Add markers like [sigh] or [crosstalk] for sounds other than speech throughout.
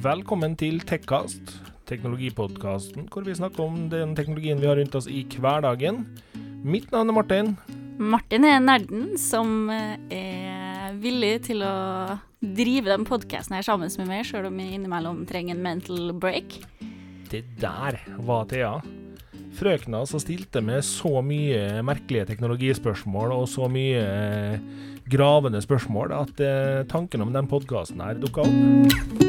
Velkommen til Tekkast, teknologipodkasten hvor vi snakker om den teknologien vi har rundt oss i hverdagen. Mitt navn er Martin. Martin er nerden som eh, er villig til å drive den podkasten her sammen med meg, sjøl om vi innimellom trenger en mental break. Det der var Thea. Frøkna som stilte med så mye merkelige teknologispørsmål og så mye eh, gravende spørsmål at eh, tanken om den podkasten her dukka opp.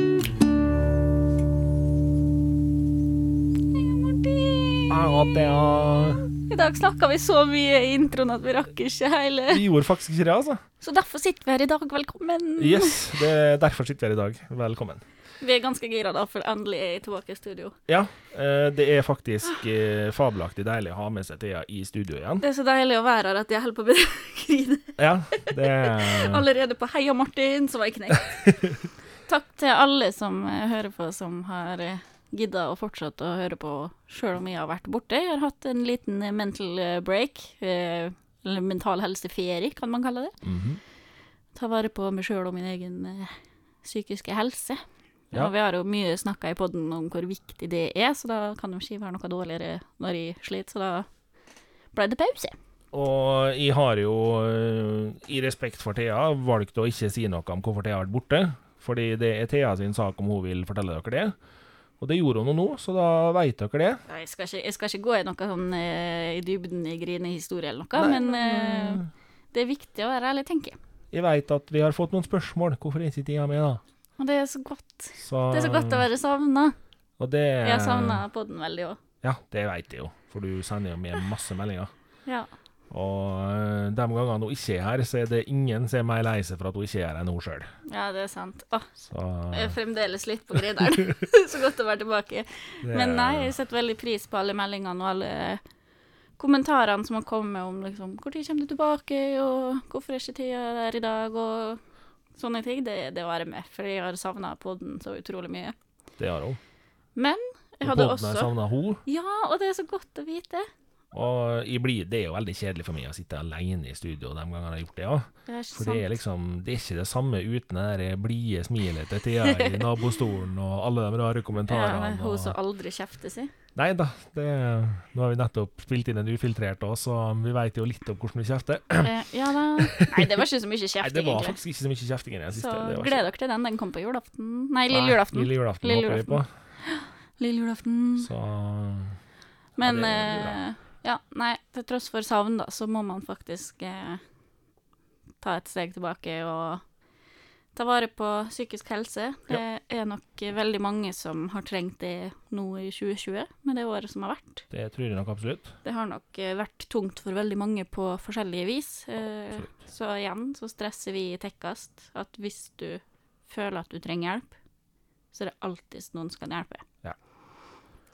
I dag snakka vi så mye i introen at vi rakk ikke hele. Vi gjorde faktisk ikke det, altså. Så derfor sitter vi her i dag. Velkommen. Yes, det er derfor sitter vi her i dag. Velkommen. Vi er ganske gira da, for endelig er jeg tilbake i studio. Ja, eh, det er faktisk eh, fabelaktig deilig å ha med seg Thea i studio igjen. Det er så deilig å være her at jeg holder på å begynne å grine. Ja, det er [laughs] Allerede på Heia Martin, så var jeg knekt. [laughs] Takk til alle som eh, hører på, som har gidda å fortsette å høre på sjøl om jeg har vært borte. Jeg har hatt en liten eh, mental eh, break, eh, eller mental helseferie, kan man kalle det. Mhm. Ta vare på meg sjøl og min egen psykiske helse. Ja. Og vi har jo mye snakka i poden om hvor viktig det er, så da kan jo ikke være noe dårligere når jeg sliter, så da ble det pause. Og jeg har jo, i respekt for Thea, valgt å ikke si noe om hvorfor Thea har vært borte. Fordi det er Thea sin sak om hun vil fortelle dere det. Og det gjorde hun nå, så da veit dere det. Ja, Jeg skal ikke, jeg skal ikke gå i noe sånn eh, i dybden i grinehistorie eller noe, Nei, men eh, det er viktig å være ærlig, tenker jeg. Jeg veit at vi har fått noen spørsmål. Hvorfor er ikke Thea med, da? Og det er så godt. Så, Det er så godt å være savna. Og det Jeg savna podden veldig òg. Ja, det veit jeg jo, for du sender jo med masse meldinger. Ja. Og eh, de gangene hun ikke er her, så er det ingen som er mer lei seg for at hun ikke er her enn hun sjøl. ja, det er sant. Åh, Så jeg er fremdeles litt på grineren. [laughs] så godt å være tilbake. det Men nei, jeg setter veldig pris på alle meldingene og alle kommentarene som har kommet om liksom Når kommer du tilbake, og hvorfor er ikke tida der i dag, og sånne ting. Det, det var jeg med, for jeg har savna podden så utrolig mye. Det har hun. Men jeg Og også podden har savna hun. Ja, og det er så godt å vite. Og blir, det er jo veldig kjedelig for meg å sitte alene i studio de gangene jeg har gjort det òg. Er For det er liksom Det er ikke det samme uten det blide smilet til Thea [laughs] i nabostolen og alle de rare Ja, kommentarene. hun som aldri kjefter si. Nei da, det, nå har vi nettopp spilt inn en ufiltrert òg, så vi veit jo litt om hvordan vi kjefter. Eh, ja da [laughs] Nei, det var ikke så mye Nei, det var egentlig. faktisk ikke så mye kjefting i den Så siste. Så gled dere til den. Den kom på julaften. Nei, lille julaften. Lille julaften Lille håper vi på. [gasps] Lille julaften. Så Men Ja, det ja, nei, til tross for savn, da, så må man faktisk eh, ta et steg tilbake og ta vare på psykisk helse. Det er nok veldig mange som har trengt det nå i 2020, med det året som har vært. det tror jeg nok absolutt. Det har nok eh, vært tungt for veldig mange på forskjellige vis. Eh, så igjen så stresser vi i Tekkast at hvis du føler at du trenger hjelp, så er det alltid noen som kan hjelpe.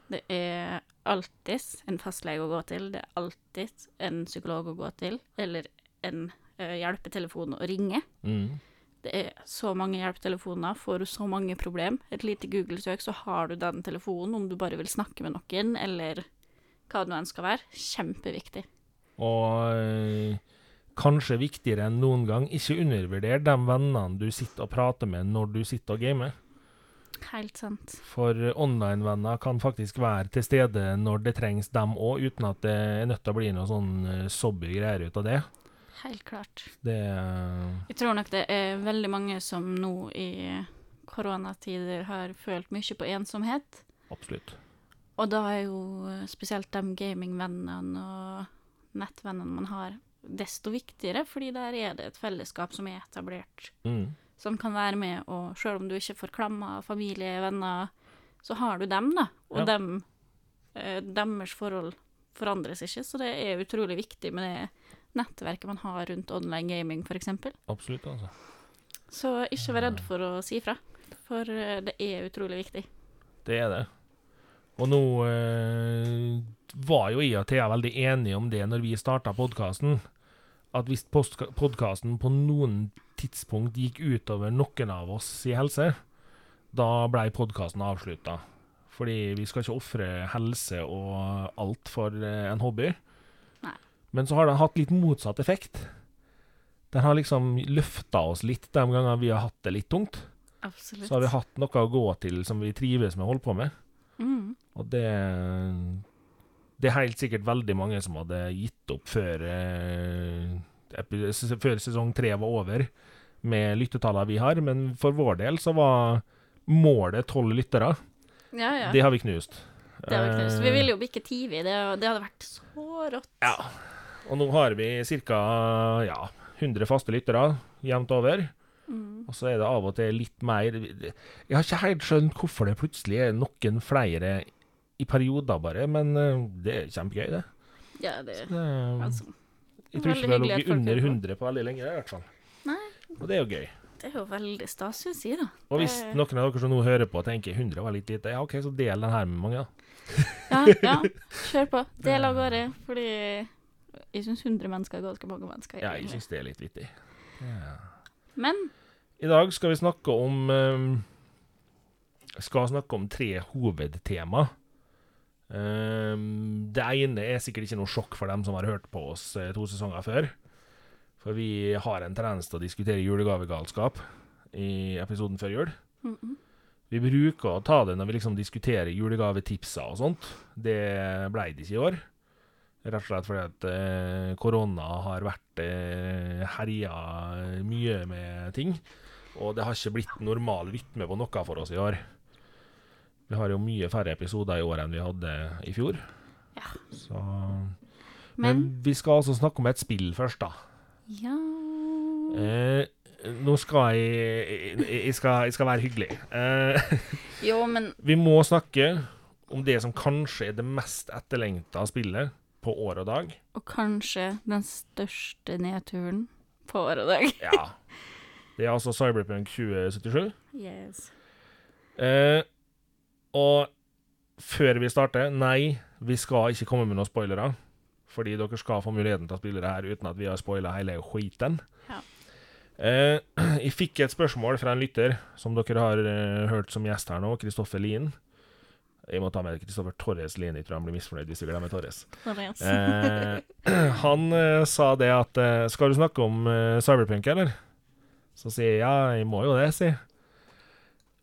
Det er alltid en fastlege å gå til, det er alltid en psykolog å gå til, eller en uh, hjelpetelefon å ringe. Mm. Det er så mange hjelpetelefoner, får du så mange problem. Et lite Google-søk, så har du den telefonen om du bare vil snakke med noen, eller hva det nå enn skal være. Kjempeviktig. Og øh, kanskje viktigere enn noen gang, ikke undervurder de vennene du sitter og prater med når du sitter og gamer. Helt sant. For online-venner kan faktisk være til stede når det trengs dem òg, uten at det er nødt til å bli noe sånn øh, sobby greier ut av det. Helt klart. Det øh, Jeg tror nok det er veldig mange som nå i koronatider har følt mye på ensomhet. Absolutt. Og da er jo spesielt de gamingvennene og nettvennene man har, desto viktigere, fordi der er det et fellesskap som er etablert. Mm. Som kan være med, og selv om du ikke får klammer familie, venner, så har du dem, da. Og Ja. dem, eh, deres forhold forandres ikke, så det er utrolig viktig med det nettverket man har rundt online gaming, f.eks. Absolutt, altså. Så ikke vær redd for å si fra, for eh, det er utrolig viktig. Det er det. Og nå øh, var jo jeg og Thea veldig enige om det når vi starta podkasten. At hvis podkasten på noen tidspunkt gikk utover noen av oss i helse, da blei podkasten avslutta. Fordi vi skal ikke ofre helse og alt for eh, en hobby. Nei. Men så har den hatt litt motsatt effekt. Den har liksom løfta oss litt de gangene vi har hatt det litt tungt. Absolutt. så har vi hatt noe å gå til som vi trives med å holde på med. Mm. Og det Det er helt sikkert veldig mange som hadde gitt opp før, eh, før sesong tre var over, med lyttetallene vi har, men for vår del så var målet tolv lyttere. Ja, ja. Det har vi knust. Det har vi knust. Vi Eh, ville jo bikke Tivi. Det, det hadde vært så rått. Ja. Og nå har vi ca. Ja, 100 faste lyttere jevnt over. Mm. Og så er det av og til litt mer Jeg har ikke helt skjønt hvorfor det plutselig er noen flere i perioder, bare, men eh, det er kjempegøy, det. Ja, det det altså. jeg tror ikke vi har ligget under hører på. 100 på veldig lenge, i hvert fall. Nei. Og det er jo gøy. Det er jo veldig stas, syns jeg, da. Og hvis Det- noen av dere som nå hører på, tenker 100 var litt lite, ja OK, så del den her med mange, da. [laughs] Ja, ja. Kjør på. Del av gårde. Fordi jeg syns 100 mennesker er ganske mange mennesker. Ja, jeg egentlig. syns det er litt vittig. Ja. Men I dag skal vi snakke om um, Skal snakke om tre hovedtema. Um, det ene er sikkert ikke noe sjokk for dem som har hørt på oss eh, to sesonger før. For vi har en tendens til å diskutere julegavegalskap i episoden før jul. mm -mm. Vi bruker å ta det når vi liksom diskuterer julegavetipser og sånt. Det ble det ikke i år. Rett og slett fordi at eh, korona har vært eh, herja mye med ting. Og det har ikke blitt normal rytme på noe for oss i år. Vi har jo mye færre episoder i år enn vi hadde i fjor. Ja. Så Men Men vi skal altså snakke om et spill først, da. ja Eh, nå skal jeg Jeg skal, jeg skal være hyggelig. Eh, Jo, men [laughs] Vi må snakke om det som kanskje er det mest etterlengta spillet på år og dag. Og kanskje den største nedturen på år og dag. Ja. Det er altså Cyberpunk 2077. [laughs] Yes. Eh, og før vi starter Nei, vi skal ikke komme med noen spoilere. Fordi dere skal få muligheten til å spille det her uten at vi har spoila hele skiten. Ja. Eh, [clears throat] jeg fikk et spørsmål fra en lytter som dere har eh, hørt som gjest her nå, Kristoffer Lien. Jeg må ta med Kristoffer Torres Lien. Jeg tror han blir misfornøyd hvis vi glemmer Torres. Yes. Eh, [clears throat] han eh, sa det at eh, Skal du snakke om eh, Cyberpunk, eller? Så sier jeg ja, jeg må jo det, si.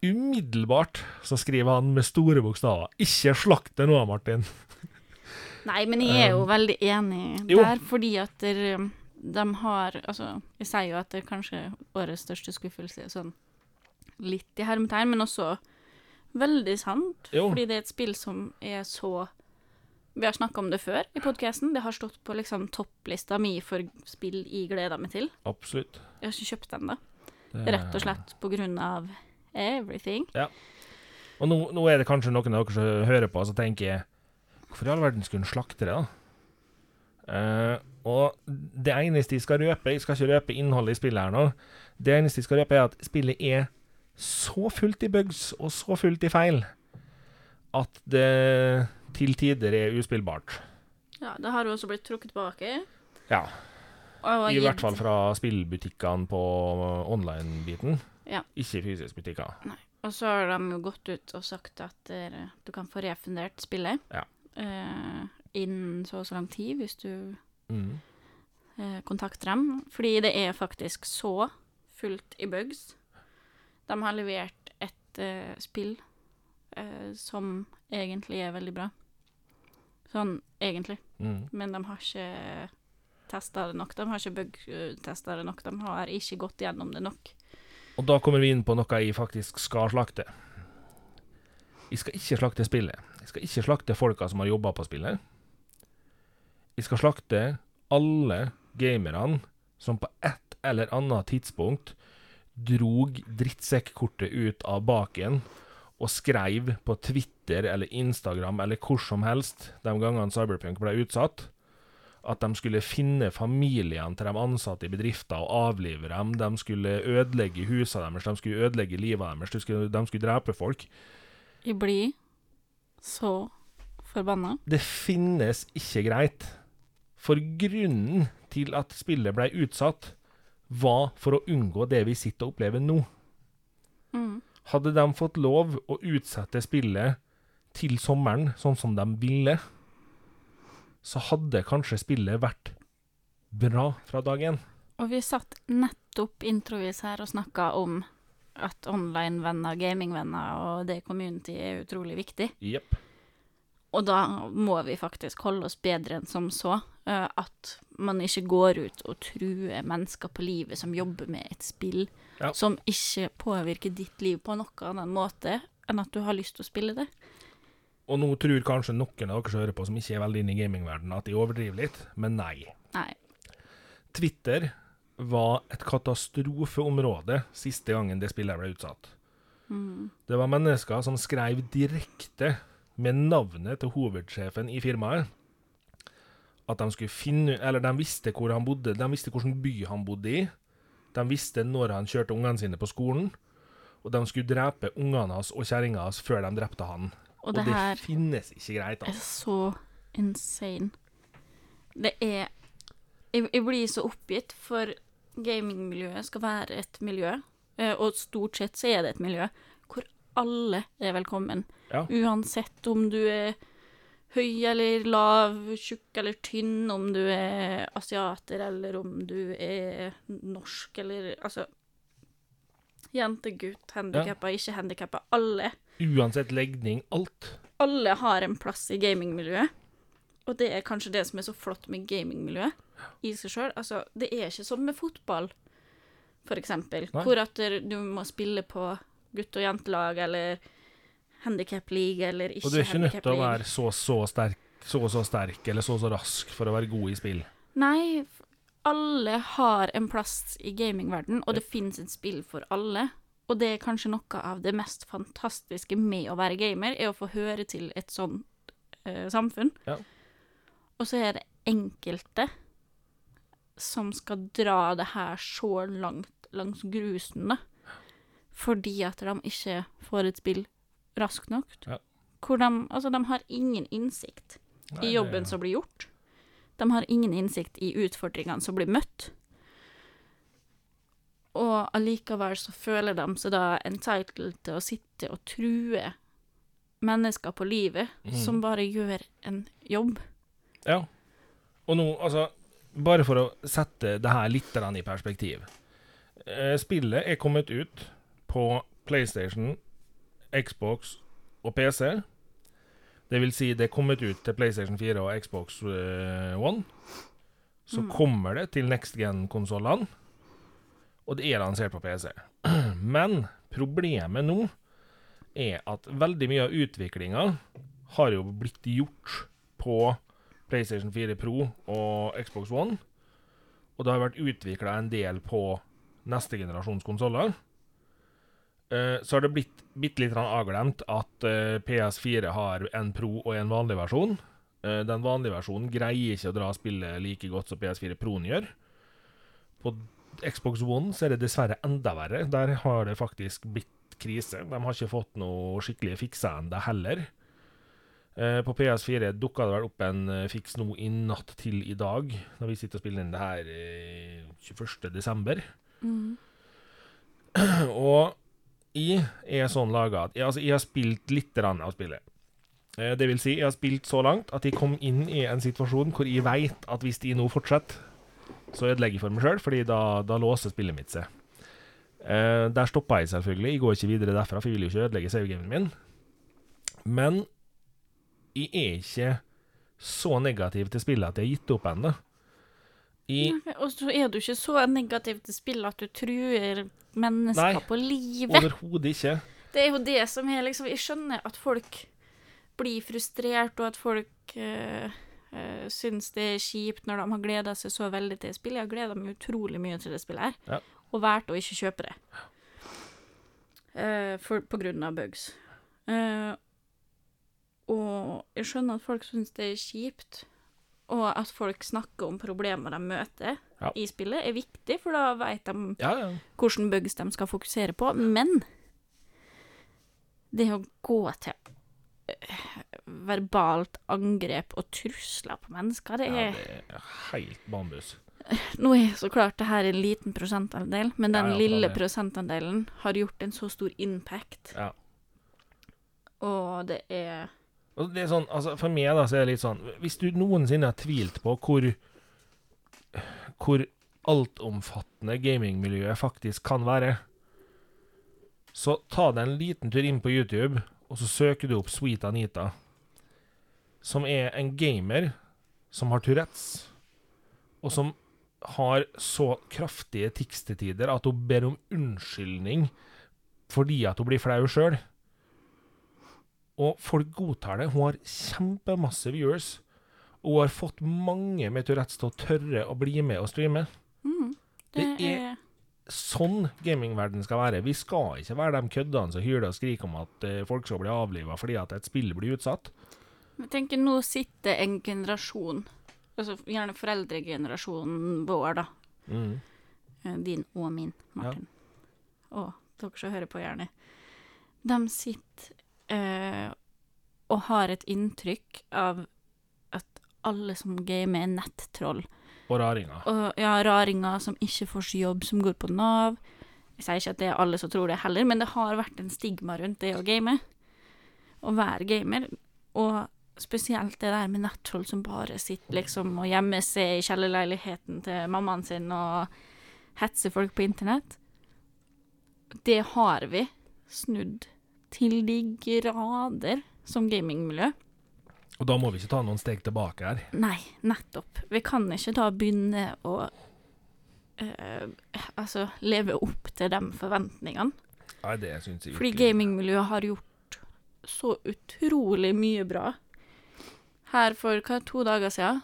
Umiddelbart så skriver han med store bokstaver 'Ikke slakt det nå, Martin'. [laughs] Nei, men jeg er jo veldig enig jo. der, fordi at der, um, de har Altså, jeg sier jo at det er kanskje årets største skuffelse, sånn litt i hermetegn, men også veldig sant. Jo. Fordi det er et spill som er så Vi har snakka om det før i podkasten. Det har stått på liksom topplista mi for spill jeg gleder meg til. Absolutt. Jeg har ikke kjøpt den, da. Det- Rett og slett på grunn av everything. Og nå, nå er det kanskje noen av dere som hører på, så tenker jeg Hvorfor i all verden skulle hun slakte det, da? Eh, og det eneste jeg skal røpe Jeg skal ikke røpe innholdet i spillet her nå. Det eneste jeg skal røpe, er at spillet er så fullt i bugs og så fullt i feil at det til tider er uspillbart. Ja, det har jo også blitt trukket tilbake. Ja. I hvert fall fra spillbutikkene på online-biten. Ja. Ikke fysiske butikker. Og så har de jo gått ut og sagt at eh, du kan få refundert spillet Ja. uh, innen så og så lang tid hvis du Mm. uh, kontakter dem. Fordi det er faktisk så fullt i bugs. De har levert et uh, spill som egentlig er veldig bra. Sånn egentlig. Mm. Men de har ikke testa det nok. De har ikke bug-testa det nok. De har ikke gått gjennom det nok. Og da kommer vi inn på noe jeg faktisk skal slakte. Jeg skal ikke slakte spillet. Jeg skal ikke slakte folka som har jobba på spillet. Jeg skal slakte alle gamerne som på et eller annet tidspunkt drog drittsekkkortet ut av baken og skreiv på Twitter eller Instagram eller hvor som helst de gangene Cyberpunk ble utsatt, at de skulle finne familiene til de ansatte i bedrifter og avlive dem. De skulle ødelegge husene deres, de skulle ødelegge livet deres, de skulle, de skulle drepe folk. Jeg blir så forbanna. Det finnes ikke greit. For grunnen til at spillet ble utsatt, var for å unngå det vi sitter og opplever nå. Mm. Hadde de fått lov å utsette spillet til sommeren, sånn som de ville, så hadde kanskje spillet vært bra fra dag én. Og vi satt nettopp introvis her og snakka om at online-venner, gaming-venner og det community er utrolig viktig. Yep. Og da må vi faktisk holde oss bedre enn som så. eh, at man ikke går ut og truer mennesker på livet som jobber med et spill Ja. som ikke påvirker ditt liv på noen annen måte enn at du har lyst til å spille det. Og nå tror kanskje noen av dere som hører på, som ikke er veldig inne i gamingverdenen, at de overdriver litt, men nei. Nei. Twitter var et katastrofeområde siste gangen det spillet ble utsatt. Mm. Det var mennesker som skrev direkte med navnet til hovedsjefen i firmaet at de skulle finne Eller de visste hvor han bodde, de visste hvilken by han bodde i. De visste når han kjørte ungene sine på skolen. Og de skulle drepe ungene hans og kjerringa hans før de drepte han. Og Og det det her finnes ikke greit, er altså. så insane. Det er Jeg, jeg blir så oppgitt, for gamingmiljøet skal være et miljø, eh, og stort sett så er det et miljø hvor alle er velkommen. Ja. Uansett om du er høy eller lav, tjukk eller tynn, om du er asiater eller om du er norsk eller Altså Jente, gutt, handikappa, ikke handikappa. Alle Uansett legning, alt. alle har en plass i gamingmiljøet. Og det er kanskje det som er så flott med gamingmiljøet i seg sjøl. Altså, det er ikke sånn med fotball, for eksempel, Nei. hvor at du må spille på gutt- og jentelag eller handikap-league eller ikke Og du er ikke nødt til å være så så sterk, så så sterk eller så så rask for å være god i spill. Nei, alle har en plass i gamingverden, og det finnes et spill for alle. Og det er kanskje noe av det mest fantastiske med å være gamer, er å få høre til et sånt uh, samfunn. Ja. Og så er det enkelte som skal dra det her så langt langs grusen, da. Fordi at de ikke får et spill raskt nok. Ja. Hvor de, altså, de har ingen innsikt Nei, i jobben det- som blir gjort. De har ingen innsikt i utfordringene som blir møtt. Og allikevel så føler de seg da entitled til å sitte og true mennesker på livet mm. som bare gjør en jobb. Ja. Og nå, altså Bare for å sette det her litt i perspektiv. Eh, Spillet er kommet ut på PlayStation, Xbox og PC. Det vil si, det er kommet ut til PlayStation 4 og Xbox eh, One. Så Mm. kommer det til next gen-konsollene, og det er lansert på PC. [clears throat] Men problemet nå er at veldig mye av utviklinga har jo blitt gjort på PlayStation 4 Pro og Xbox One. Og det har vært utvikla en del på neste generasjons konsoller. Eh, så har det blitt bitte litt avglemt at eh, PS4 har en Pro og en vanlig versjon. Eh, den vanlige versjonen greier ikke å dra spillet like godt som PS4 Proen gjør. På Xbox One så er det dessverre enda verre. Der har det faktisk blitt krise. De har ikke fått noe skikkelig fiksa ennå heller. Eh, på PS4 dukka det vel opp en eh, fiks nå i natt til i dag, når vi sitter og spiller inn det her eh, 21. desember. [clears throat] og jeg er sånn laga at jeg, altså, jeg har spilt litt av spillet. Eh, det vil si, jeg har spilt så langt at jeg kom inn i en situasjon hvor jeg veit at hvis de nå fortsetter, så ødelegger jeg for meg sjøl, fordi da, da låser spillet mitt seg. Eh, der stoppa jeg selvfølgelig. Jeg går ikke videre derfra, for jeg vil jo ikke ødelegge savegamen min. Men jeg er ikke så negativ til spillet at jeg har gitt opp ennå. Og så er du ikke så negativ til spillet at du truer mennesker Nei, på livet. Overhodet ikke. Det er jo det som er liksom Jeg skjønner at folk blir frustrert, og at folk uh, syns det er kjipt når de har gleda seg så veldig til spillet. Jeg har gleda meg utrolig mye til det spillet her, Ja. og valgte å ikke kjøpe det. Uh, for, på grunn av bugs. Uh, og jeg skjønner at folk syns det er kjipt, og at folk snakker om problemer de møter Ja. i spillet, er viktig, for da vet de Ja, ja. hvilke bugs de skal fokusere på, men det å gå til verbalt angrep og trusler på mennesker, det ja er det er helt bambus. [laughs] Nå er så klart det her en liten prosentandel, men den Ja, ja, lille prosentandelen har gjort en så stor impact, Ja. og det er Og det er sånn, altså For meg da, så er det litt sånn Hvis du noensinne har tvilt på hvor Hvor altomfattende gamingmiljøet faktisk kan være, Så ta deg en liten tur inn på YouTube, og så søker du opp Sweet Anita. Som er en gamer som har Tourettes, og som har så kraftige tekstetider at hun ber om unnskyldning fordi at hun blir flau sjøl. Og folk godtar det. Hun har kjempemasse viewers. Og hun har fått mange med Tourettes til å tørre å bli med og streame. Mm. Det, Det er- er Sånn gamingverden skal være. Vi skal ikke være de køddene som hyler og skriker om at eh, folk skal bli avliva fordi at et spill blir utsatt. Jeg tenker nå sitter en generasjon, altså gjerne foreldregenerasjonen vår, da. Mm. Eh, Din og min, Martin. Og dere som hører på, gjerne. De sitter eh, og har et inntrykk av at alle som gamer, er nettroll. Og raringer. Og ja, raringer som ikke får seg jobb, som går på Nav. Jeg sier ikke at det er alle som tror det heller, men det har vært en stigma rundt det å game. Å være gamer. Og spesielt det der med nettroll som bare sitter liksom og gjemmer seg i kjellerleiligheten til mammaen sin og hetser folk på internett. Det har vi snudd til de grader som gamingmiljø. Og da må vi ikke ta noen steg tilbake her. Nei, nettopp. Vi kan ikke da begynne å øh, altså leve opp til de forventningene. Nei, det syns jeg Fordi gamingmiljøet har gjort så utrolig mye bra. Her for hva, to dager siden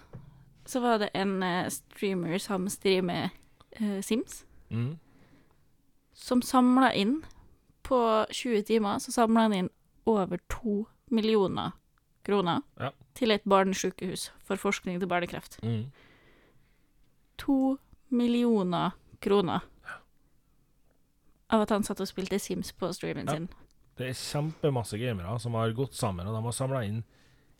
så var det en eh, streamer som streamer eh, Sims, Mm. som samla inn På 20 timer så samla han inn over to millioner kroner Ja. til et barnesykehus for forskning til barnekreft. Mm. To millioner kroner av at han satt og spilte Sims på streamen Ja. sin. Det er kjempemasse gamere som har gått sammen, og de har samla inn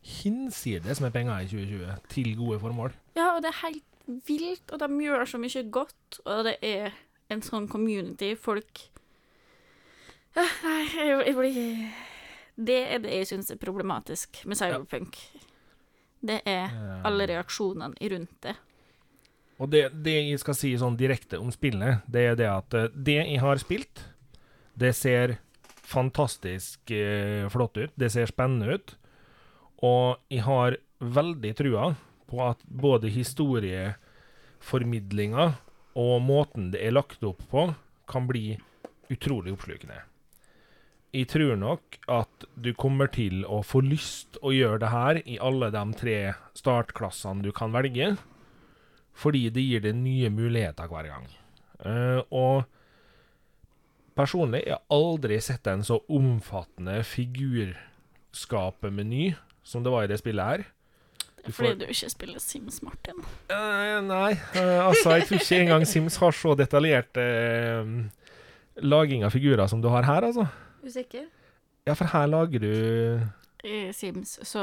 hinsides med penger i 2020 til gode formål. Ja, og det er helt vilt, og de gjør så mye godt, og det er en sånn community. Folk Nei, jeg, jeg blir Det er det jeg syns er problematisk med cyberpunk. Det er alle reaksjonene rundt det. Og det, det jeg skal si sånn direkte om spillet, det er det at eh, det jeg har spilt, det ser fantastisk eh, flott ut. Det ser spennende ut. Og jeg har veldig trua på at både historieformidlinga og måten det er lagt opp på, kan bli utrolig oppslukende. Jeg tror nok at du kommer til å få lyst å gjøre det her i alle de tre startklassene du kan velge fordi det gir deg nye muligheter hver gang. Eh, og personlig jeg har aldri sett en så omfattende figurskapemeny som det var i det spillet her. Det Du er fordi får- du ikke spiller Sims, Martin. Uh, nei, uh, altså jeg tror ikke engang Sims har så detaljert uh, laging av figurer som du har her, altså. Usikker? Ja, for her lager du I Sims så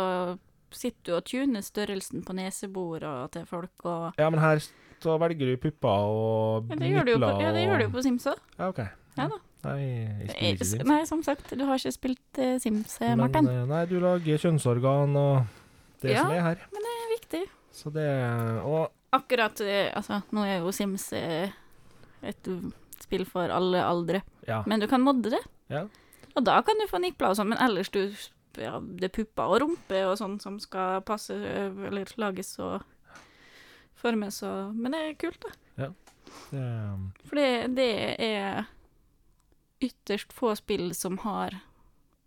sitter du og tuner størrelsen på neseborene til folk og Ja, men her så velger du pupper og ja, det, gjør du jo på, ja, det gjør du jo på Sims òg. Ja, OK. Ja da. Nei, jeg spiller ikke Sims. Nei, som sagt, du har ikke spilt uh, Sims, men, Martin. Eh, nei, du lager kjønnsorgan og det Ja. som er her. men Det er viktig. Så det Og Akkurat eh, Altså, nå er jo Sims eh, et spill for alle aldre, ja. men du kan modde det. Ja. Og da kan du få nipler og sånn, men ellers du ja, Det er pupper og rumpe og sånn som skal passe eh, eller lages og formes og Men det er kult, da. Det, For det, det er ytterst få spill som har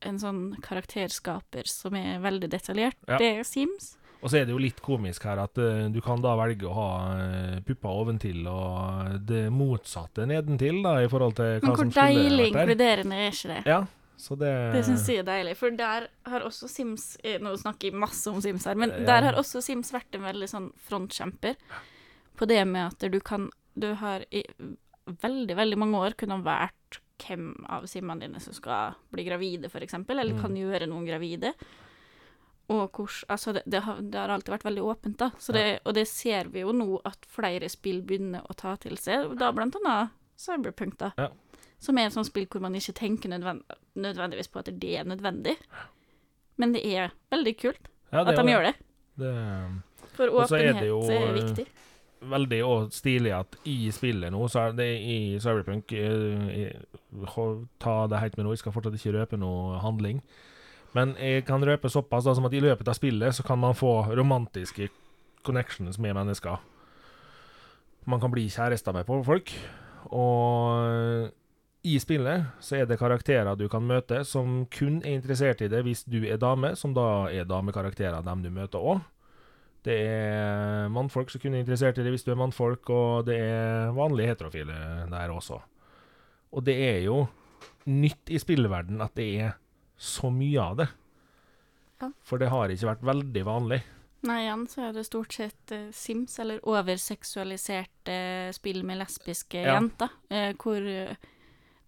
en sånn karakterskaper som er veldig detaljert. Ja. Det er Sims. og så er det jo litt komisk her at uh, du kan da velge å ha uh, pupper oventil og det motsatte nedentil, da, i forhold til hva Men hvor som skulle deilig vært der. inkluderende er ikke det? Ja, så det Det syns jeg er deilig, for der har også Sims eh, Nå snakker jeg masse om Sims her, men Ja. der har også Sims vært en veldig sånn frontkjemper på det med at du kan Du har i veldig, veldig mange år kunnet vært hvem av simmene dine som skal bli gravide, eksempel, eller Mm. kan gjøre noen gravide. Og hvor, altså det, det, har, det har alltid vært veldig åpent, da. Så det, Og det ser vi jo nå at flere spill begynner å ta til seg, da blant annet Cyberpunk, da. Ja. Som er et sånt spill hvor man ikke tenker nødvend nødvendigvis på at det er nødvendig. Men det er veldig kult ja, at de gjør det. det. For åpenhet er jo, er viktig. Veldig og stilig at i spillet nå, så er det i Cyberpunk eh, i- ta det helt med ro. Jeg skal fortsatt ikke røpe noe handling. Men jeg kan røpe såpass da, som at i løpet av spillet så kan man få romantiske connections med mennesker. Man kan bli kjærester med folk. Og i spillet så er det karakterer du kan møte som kun er interessert i det hvis du er dame, som da er damekarakterer dem du møter òg. Det er mannfolk som kun er interessert i det hvis du er mannfolk, og det er vanlige heterofile der også. Og det er jo nytt i spillverden at det er så mye av det. Ja. For det har ikke vært veldig vanlig. Nei, igjen så er det stort sett uh, Sims, eller overseksualiserte spill med lesbiske Ja. jenter, uh, hvor eh,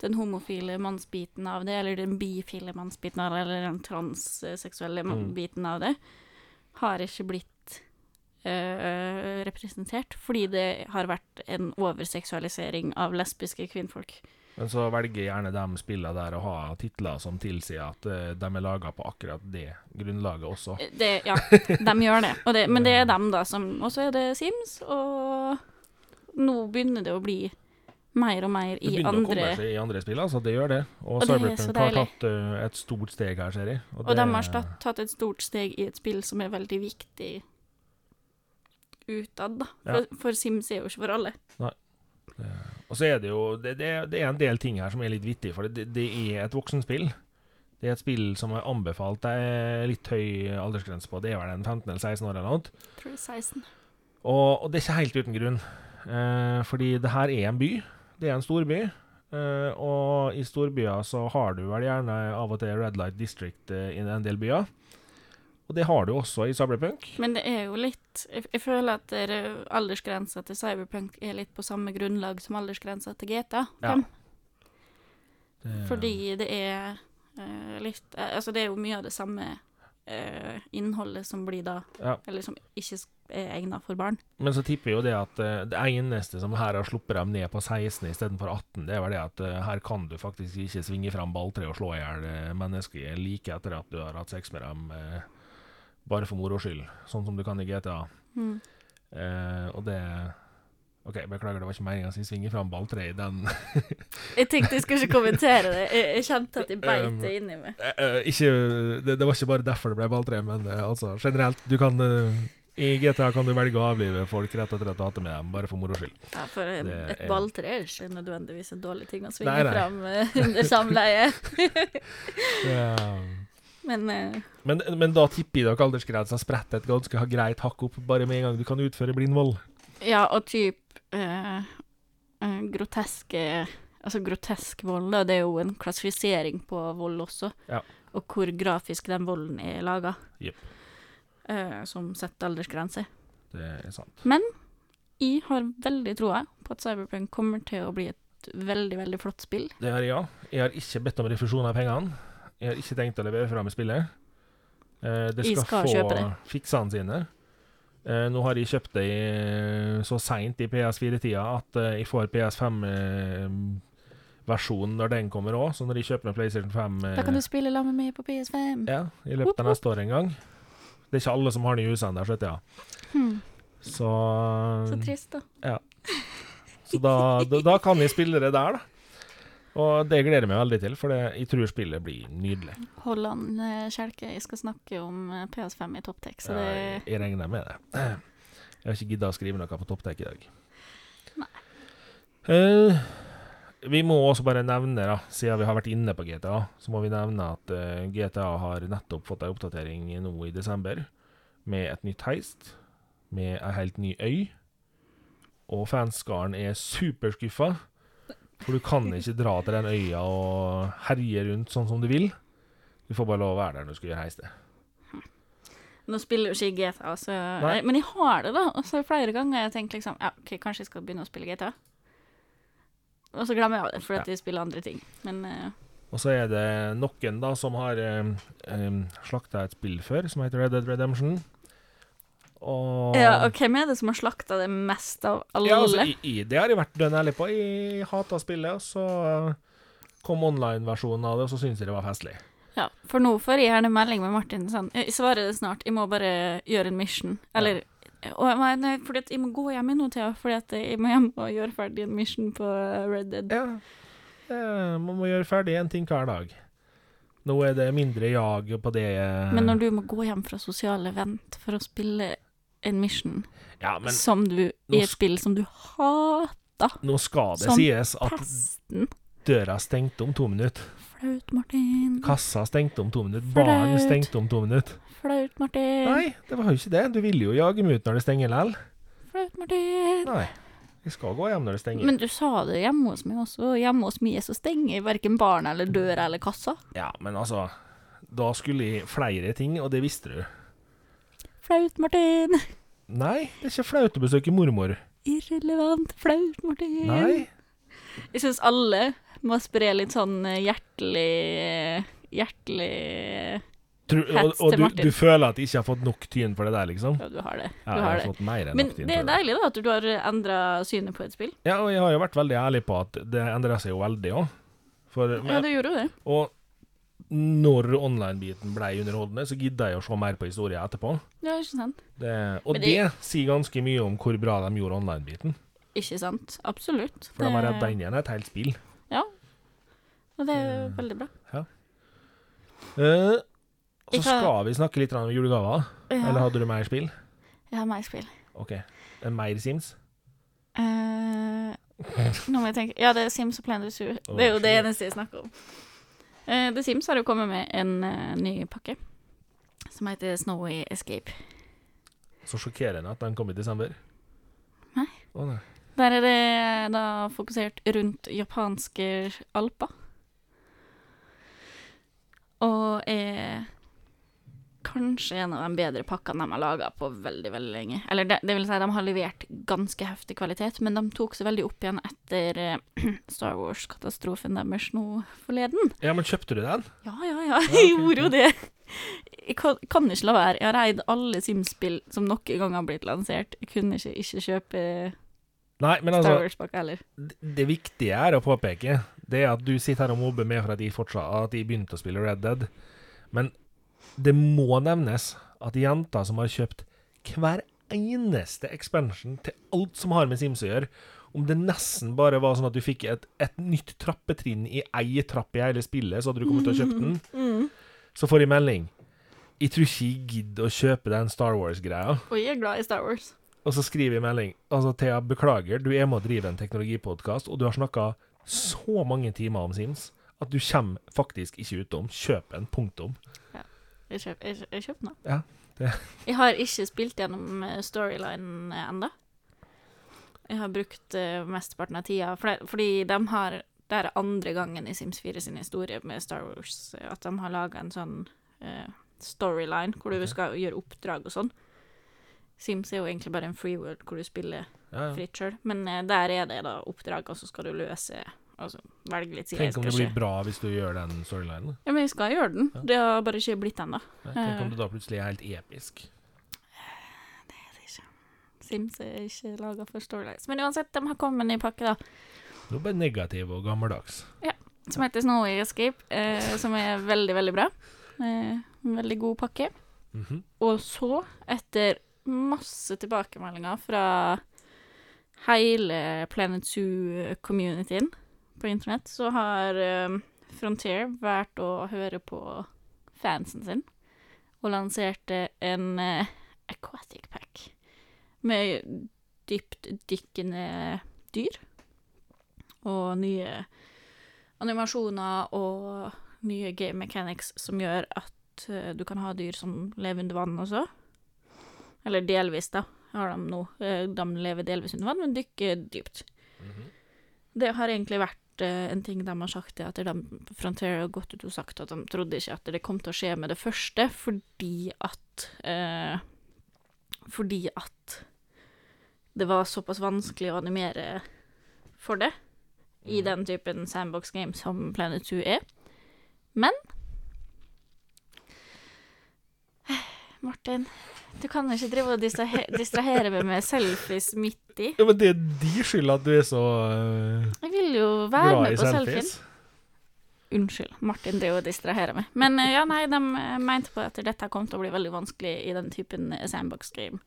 den homofile mannsbiten av det, eller den bifile mannsbiten av det, eller den transseksuelle Mm. biten av det, har ikke blitt eh, representert, fordi det har vært en overseksualisering av lesbiske kvinnfolk. Men så velger gjerne de spillene der å ha titler som tilsier at eh, de er laga på akkurat det grunnlaget også. Eh, Det, ja, de gjør det. Og det. Men det er dem, da, som Og så er det Sims, og nå begynner det å bli mer og mer i andre Det begynner begynner å komme seg i andre spill, altså. Det gjør det. Og, Og er Cyberpunk har tatt uh, et stort steg her, ser jeg. Og det- de har tatt et stort steg i et spill som er veldig viktig utad, da. Ja. For, for Sims er jo ikke for alle. Nei. Og så er det jo det, det, er en del ting her som er litt vittig, for det, det er et voksenspill. Det er et spill som er anbefalt er litt høy aldersgrense på. Det er vel en 15 eller 16 år eller noe. Jeg tror det er 16. Og, og det er ikke helt uten grunn. Eh, fordi det her er en by. Det er en storby. Eh, og i storbyer så har du vel gjerne av og til Red Light District eh, i en del byer. Og det har du også i Cyberpunk. Men det er jo litt Jeg, jeg føler at er aldersgrensa til Cyberpunk er litt på samme grunnlag som aldersgrensa til GTA 5. Ja. Det, Fordi det er uh, litt uh, Altså, det er jo mye av det samme uh, innholdet som blir da Ja. Eller som ikke er egna for barn. Men så tipper jo det at det eneste som her har sluppet dem ned på 16 istedenfor 18, det er vel det at her kan du faktisk ikke svinge fram balltre og slå i hjel mennesker like etter at du har hatt sex med dem, eh, bare for moro skyld, sånn som du kan i GTA. Mm. Eh, og det OK, beklager, det var ikke meninga å svinge fram balltre i den. [laughs] Jeg tenkte jeg skulle ikke kommentere det. Jeg, jeg kjente at jeg [laughs] beit Um, det inni meg. Eh, ikke, det, det var ikke bare derfor det ble balltre, men uh, altså generelt. Du kan uh, I GTA kan du velge å avlive folk rett at du har hatt med dem, bare for moro skyld. Ja, for et er- balltre er ikke nødvendigvis en dårlig ting å svinge Nei, nei. fram [laughs] under samleie. Ja. Men uh... Men, men da tipper jeg dere aldersgrensa spretter et ganske greit hakk opp bare med en gang du kan utføre blindvold. ja, og typ uh, uh, groteske Altså grotesk vold, da, det er jo en klassifisering på vold også. Ja. Og hvor grafisk den volden er laga. Yep. Som setter aldersgrense. Det er sant. Men Jeg har veldig troa på at Cyberpunk kommer til å bli et veldig, veldig flott spill. Det har jeg, òg. Jeg har ikke bedt om refusjon av pengene. Jeg har ikke tenkt å levere fra meg spillet. Eh, det skal, skal få fiksene sine. Eh, nå har jeg kjøpt det i, så seint i PS4-tida at eh, jeg får PS5-versjonen når den kommer òg. Så når jeg kjøper meg PlayStation 5 eh, Da kan du spille sammen med meg på PS5. ja, i løpet av neste år en gang Det er ikke alle som har den i husene der, skjønner jeg. Hmm, Så, så trist, da. Ja. så da, da, da kan jeg spille det der, da. Og det gleder jeg meg veldig til, for det, jeg tror spillet blir nydelig. Holland an Kjelke, jeg skal snakke om eh, PS5 i Topptek, så det jeg, jeg regner med det. Jeg har ikke gidda å skrive noe på topptek i dag. Nei. Uh, vi må også bare nevne, da, siden vi har vært inne på GTA, så må vi nevne at uh, GTA har nettopp fått ei oppdatering nå i desember, med et nytt heist, med ei helt ny øy. Og fanskaren er superskuffa, for du kan ikke dra til den øya og herje rundt sånn som du vil. Du får bare lov å være der når du skal gjøre heistet. Nå spiller jo ikke jeg GTA, så, Nei. men jeg har det, da. Og så flere ganger har jeg tenkt liksom Ja, OK, kanskje jeg skal begynne å spille GTA. Og så glemmer jeg det, fordi at jeg spiller andre ting. Men uh... Og så er det noen da som har um, slakta et spill før, som heter Red Dead Redemption. Og Ja, og hvem er det som har slakta det mest av alle? Ja, altså, i, i, det har jeg vært dønn ærlig på. Jeg hata spillet, og så uh, kom online-versjonen av det, og så syntes jeg det var festlig. Ja, for nå får jeg gjerne melding med Martin sånn Jeg svarer det snart, jeg må bare gjøre en mission. Eller og nei, fordi jeg må gå hjem i noe Thea, fordi at jeg må hjem og gjøre ferdig en mission på Red Dead. Ja, det, man må gjøre ferdig én ting hver dag. Nå er det mindre jag på det Men når du må gå hjem fra sosiale event for å spille en mission Ja, men som du, i et spill som du hater nå skal det sies at Pesten. døra stengte om to minutter. Flaut, Martin. Kassa stengte om to minutter. Baren stengte om to minutter. Flaut, Martin. Nei, det var jo ikke det. Du ville jo jage dem ut når det stenger likevel. Flaut, Martin. Nei. Vi skal gå hjem når det stenger. Men du sa det hjemme hos meg også. Hjemme hos meg så stenger verken barn eller døra eller kassa. Ja, men altså Da skulle jeg flere ting, og det visste du. Flaut, Martin. Nei, det er ikke flaut å besøke mormor. Irrelevant. Flaut, Martin. Nei. Jeg syns alle må spre litt sånn eh, hjertelig Hjertelig Tror, og og du, du føler at de ikke har fått nok tyn for det der, liksom? Ja, du har det. Ja, Du jeg har har det. fått mer enn Men nok tyn det er det. deilig da at du har endra synet på et spill. Ja, og jeg har jo vært veldig ærlig på at det endra seg jo veldig òg. Ja, du gjorde jo det. Og når online-biten ble underholdende, så gidda jeg å se mer på historien etterpå. Ja, ikke sant? Det, og det, det- sier ganske mye om hvor bra de gjorde online-biten. Ikke sant? Absolutt. For de har redda inn igjen et helt spill. Ja. Og det er Mm. veldig bra. Eh, så kan- skal vi snakke litt om julegaver. Ja. Eller hadde du mer spill? Jeg har mer spill. OK. En mer Sims? Uh, nå må jeg tenke Ja, det er Sims og Planet Zoo. Det er jo det eneste jeg snakker om. Uh, The Sims har jo kommet med en eh, ny pakke som heter Snowy Escape. Så sjokkerende at den kom i desember. Nei. Å, nei. Der er det da fokusert rundt japanske alper. Og er kanskje en av de bedre pakkene de har laga på veldig, veldig lenge. Eller det, det vil si, de har levert ganske heftig kvalitet, men de tok seg veldig opp igjen etter eh, [clears throat] Star Wars-katastrofen deres nå forleden. Ja, men kjøpte du den? Ja, ja, ja, [laughs] jeg gjorde jo det. Jeg kan, kan ikke la være. Jeg har eid alle Sims-spill som noen gang har blitt lansert. Jeg kunne ikke ikke kjøpe Nei, men Star altså heller. det- Det viktige er å påpeke, det er at du sitter her og mobber meg for at jeg, fortsatt, at jeg begynte å spille Red Dead. Men det må nevnes at jenter som har kjøpt hver eneste expansion til alt som har med Sims å gjøre, om det nesten bare var sånn at du fikk et, et nytt trappetrinn i ei trapp i hele spillet, så hadde du kommet til å kjøpe den, Mm. så får jeg melding. Jeg tror ikke jeg gidder å kjøpe den Star Wars-greia. Og jeg er glad i Star Wars. Og så skriver jeg melding. Altså, Thea, beklager, du er med å drive en teknologipodkast, og du har snakka så mange timer om Sims at du kommer faktisk ikke utom. Kjøp en. Punktum. Jeg kjøper jeg, jeg kjøper den. Ja, det- Jeg har ikke spilt gjennom eh, storylinen ennå. Jeg har brukt uh, mesteparten av tida, for det, fordi de har Det er andre gangen i Sims 4 sin historie med Star Wars eh, at de har laga en sånn uh, storyline hvor du okay. skal gjøre oppdrag og sånn. Sims er jo egentlig bare en free world hvor du spiller Ja, ja. fritt sjøl, men uh, der er det da oppdrag, og så skal du løse Altså velge litt side. Tenk om det blir bra hvis du gjør den storylinen. Ja, men jeg skal gjøre den. Ja. Det har bare ikke blitt ennå. Tenk Eh. om det da plutselig er helt episk. Det er det ikke. Sims er ikke laga for storylines. Men uansett, de har kommet med en ny pakke, da. Nå bare negativ og gammeldags. Ja. Som heter Snowy Escape, eh, som er veldig, veldig bra. Eh, en veldig god pakke. Mhm. Og så, etter masse tilbakemeldinger fra hele Planet Zoo-communityen på internett, så har um, Frontier vært å høre på fansen sin, og lanserte en uh, aquatic pack med dyptdykkende dyr. Og nye animasjoner og nye game mechanics som gjør at uh, du kan ha dyr som lever under vann også. Eller delvis, da, har de nå. De lever delvis under vann, men dykker dypt. Mhm. Det har egentlig vært en ting de har sagt, det at de, Frontier har gått ut og sagt at de trodde ikke at det kom til å skje med det første, fordi at eh, Fordi at det var såpass vanskelig å animere for det i mm. den typen sandbox game som Planet 2 er. Men [sighs] Martin, du kan ikke drive og distrahere meg med selfies midt i. Ja, men det er de skyld at du er så uh, Jeg vil jo være med på selfies. Unnskyld, Martin driver og distraherer meg. Men eh, ja, nei, de eh, mente på at dette kom til å bli veldig vanskelig i den typen eh, sandbox game.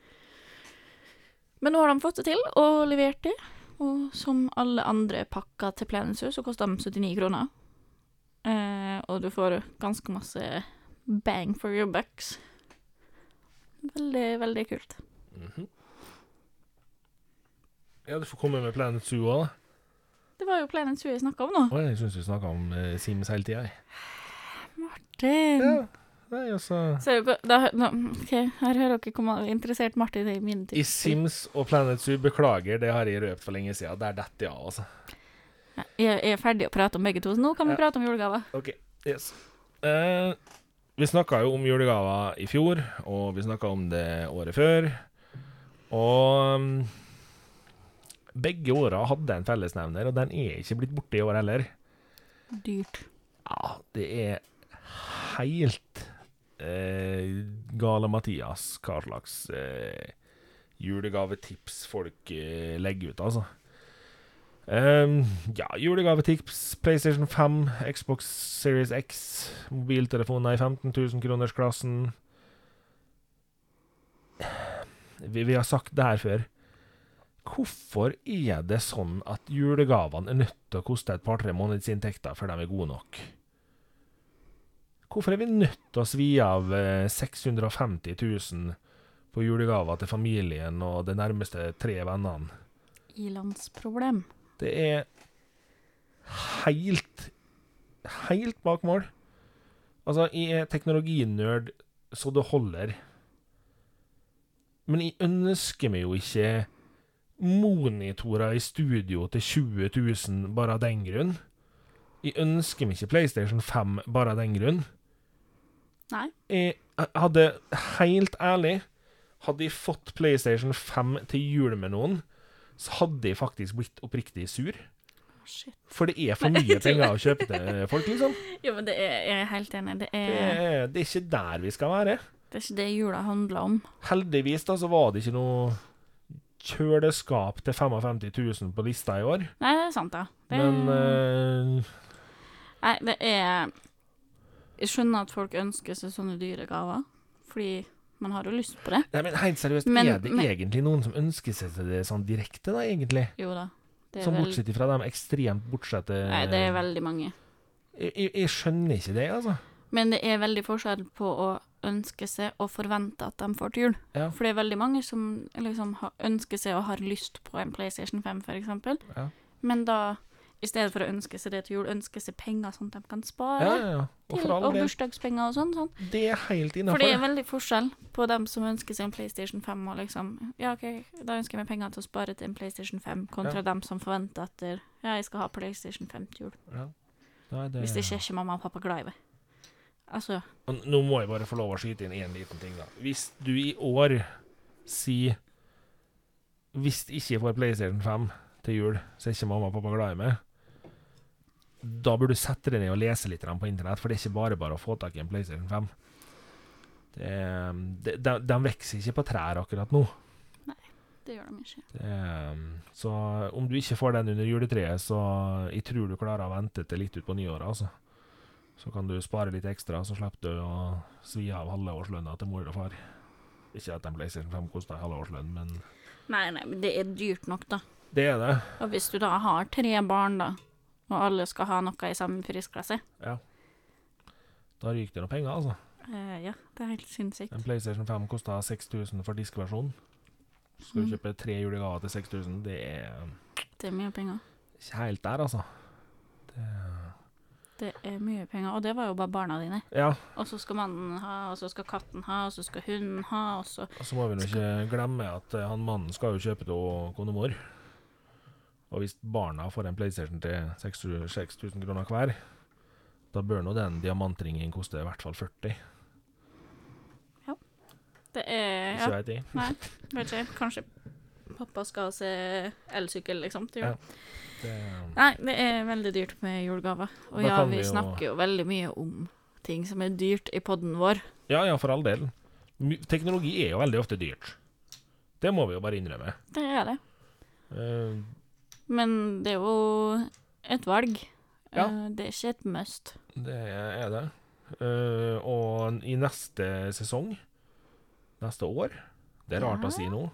Men nå har de fått det til, og levert det. Og som alle andre pakker til Planetsu, så koster de 79 kroner. Eh, og du får ganske masse bang for your bucks. Veldig, veldig kult. Mhm. Ja, du får komme med Planet Zoo òg, da. Det var jo Planet Zoo jeg snakka om nå. Å, jeg syns du snakka om eh, Sims hele tida, jeg. Martin. Ja. Nei, altså Ser er jo ikke- da, da, OK, her hører dere hvor interessert Martin er i mine I. Sims og Planet Zoo, beklager, det har jeg røpt for lenge siden. Der detter jeg av, altså. Ja, Jeg jeg er ferdig å prate om begge to, så nå kan vi Ja. prate om julegaver. OK. Yes. Eh, vi snakka jo om julegaver i fjor, og vi snakka om det året før. Og mm, begge åra hadde en fellesnevner, og den er ikke blitt borte i år heller. Dyrt. Ja, det er helt eh, gale Mathias hva slags eh, julegavetips folk eh, legger ut, altså. Um, ja, julegavetips. PlayStation 5, Xbox Series X, mobiltelefoner i 15 000-kronersklassen. Vi, vi har sagt det her før. Hvorfor er det sånn at julegavene er nødt til å koste et par-tre månedsinntekter før de er gode nok? Hvorfor er vi nødt til å svi av eh, 650 000 på julegaver til familien og de nærmeste tre vennene? Ilandsproblem. Det er helt Helt bak mål. Altså, jeg er teknologinerd så det holder. Men jeg ønsker meg jo ikke monitorer i studio til 20 000 bare av den grunn. Jeg ønsker meg ikke PlayStation 5 bare av den grunn. Nei. Jeg hadde, helt ærlig, hadde jeg fått PlayStation 5 til jul med noen, så hadde jeg faktisk blitt oppriktig sur. Shit. For det er for mye penger å kjøpe [laughs] til folk, liksom. Jo, men det er, jeg er helt enig. Det Det er, er, det er ikke der vi skal være. det er ikke det jula handler om. Heldigvis da, så var det ikke noe kjøleskap til 55 000 på lista i år. Nei, det er sant, da. Det, Men uh... Nei, det er Jeg skjønner at folk ønsker seg sånne dyre gaver, fordi man har jo lyst på det. Nei, men helt seriøst, Men- er det men- egentlig noen som ønsker seg til det sånn direkte, da, egentlig? Jo da. Som vel- bortsett fra de ekstremt bortsette Nei, det er veldig mange. jeg, jeg, jeg skjønner ikke det, altså. Men det er veldig forskjell på å ønske seg og forvente at de får til jul. Ja. For det er veldig mange som liksom ønsker seg og har lyst på en PlayStation 5, for eksempel. Ja. Men da, i stedet for å ønske seg det til jul, ønsker seg penger sånn at de kan spare. Ja, ja, ja. Og til, og bursdagspenger og sånn. sånn. det er helt For det er veldig forskjell på dem som ønsker seg en PlayStation 5 og liksom Ja, OK, da ønsker jeg meg penger til å spare til en PlayStation 5, kontra dem som forventer at ja, jeg skal ha PlayStation 5 til jul. Ja. Nei, det, Hvis det ikke er ikke mamma og pappa glad i meg. Altså Nå må jeg bare få lov å skyte inn én liten ting, da. Hvis du i år sier Hvis ikke jeg får PlayStation 5 til jul, så er ikke mamma og pappa glad i meg. Da burde du sette deg ned og lese litt på internett, for det er ikke bare bare å få tak i en PlayStation 5. Det, det, de, de vokser ikke på trær akkurat nå. Det gjør de ikke. Det, så om du ikke får den under juletreet, så jeg tror du klarer å vente til litt utpå nyåret, altså. Så kan du spare litt ekstra, så slipper du å svi av halve årslønna til mor og far. Ikke at en PlayStation 5 koster halve årslønn, men Nei, nei, men det er dyrt nok, da. det er det. Og hvis du da har tre barn, da, og alle skal ha noe i samme prisklasse Da ryker det noe penger, altså. eh, Ja, det er helt sinnssykt. En PlayStation 5 kosta 6000 for diskversjonen. Skal du Mm. kjøpe tre julegaver til 6000, det er Det er mye penger. ikke helt der, altså. Det, Det er mye penger, og det var jo bare barna dine. ja, Og så skal mannen ha, og så skal katten ha, og så skal hunden ha, og så Og så må vi nå ikke glemme at eh, han mannen skal jo kjøpe til konemor. Og hvis barna får en PlayStation til 6000 6000 kroner hver, da bør nå den diamantringen koste i hvert fall 40. Ja. Det er Ikke Ja, vet jeg. nei, vet ikke. Kanskje pappa skal se elsykkel, liksom, jul. Ja. Det, Nei, det er veldig dyrt med julegaver. Og Da ja, vi vi jo- snakker jo veldig mye om ting som er dyrt i podden vår. ja, ja, for all del. Teknologi er jo veldig ofte dyrt. Det må vi jo bare innrømme. Det er det. Uh, Men det er jo et valg. Ja. Uh, Det er ikke et must. det er det. Uh, og i neste sesong, neste år Det er rart Ja. å si nå.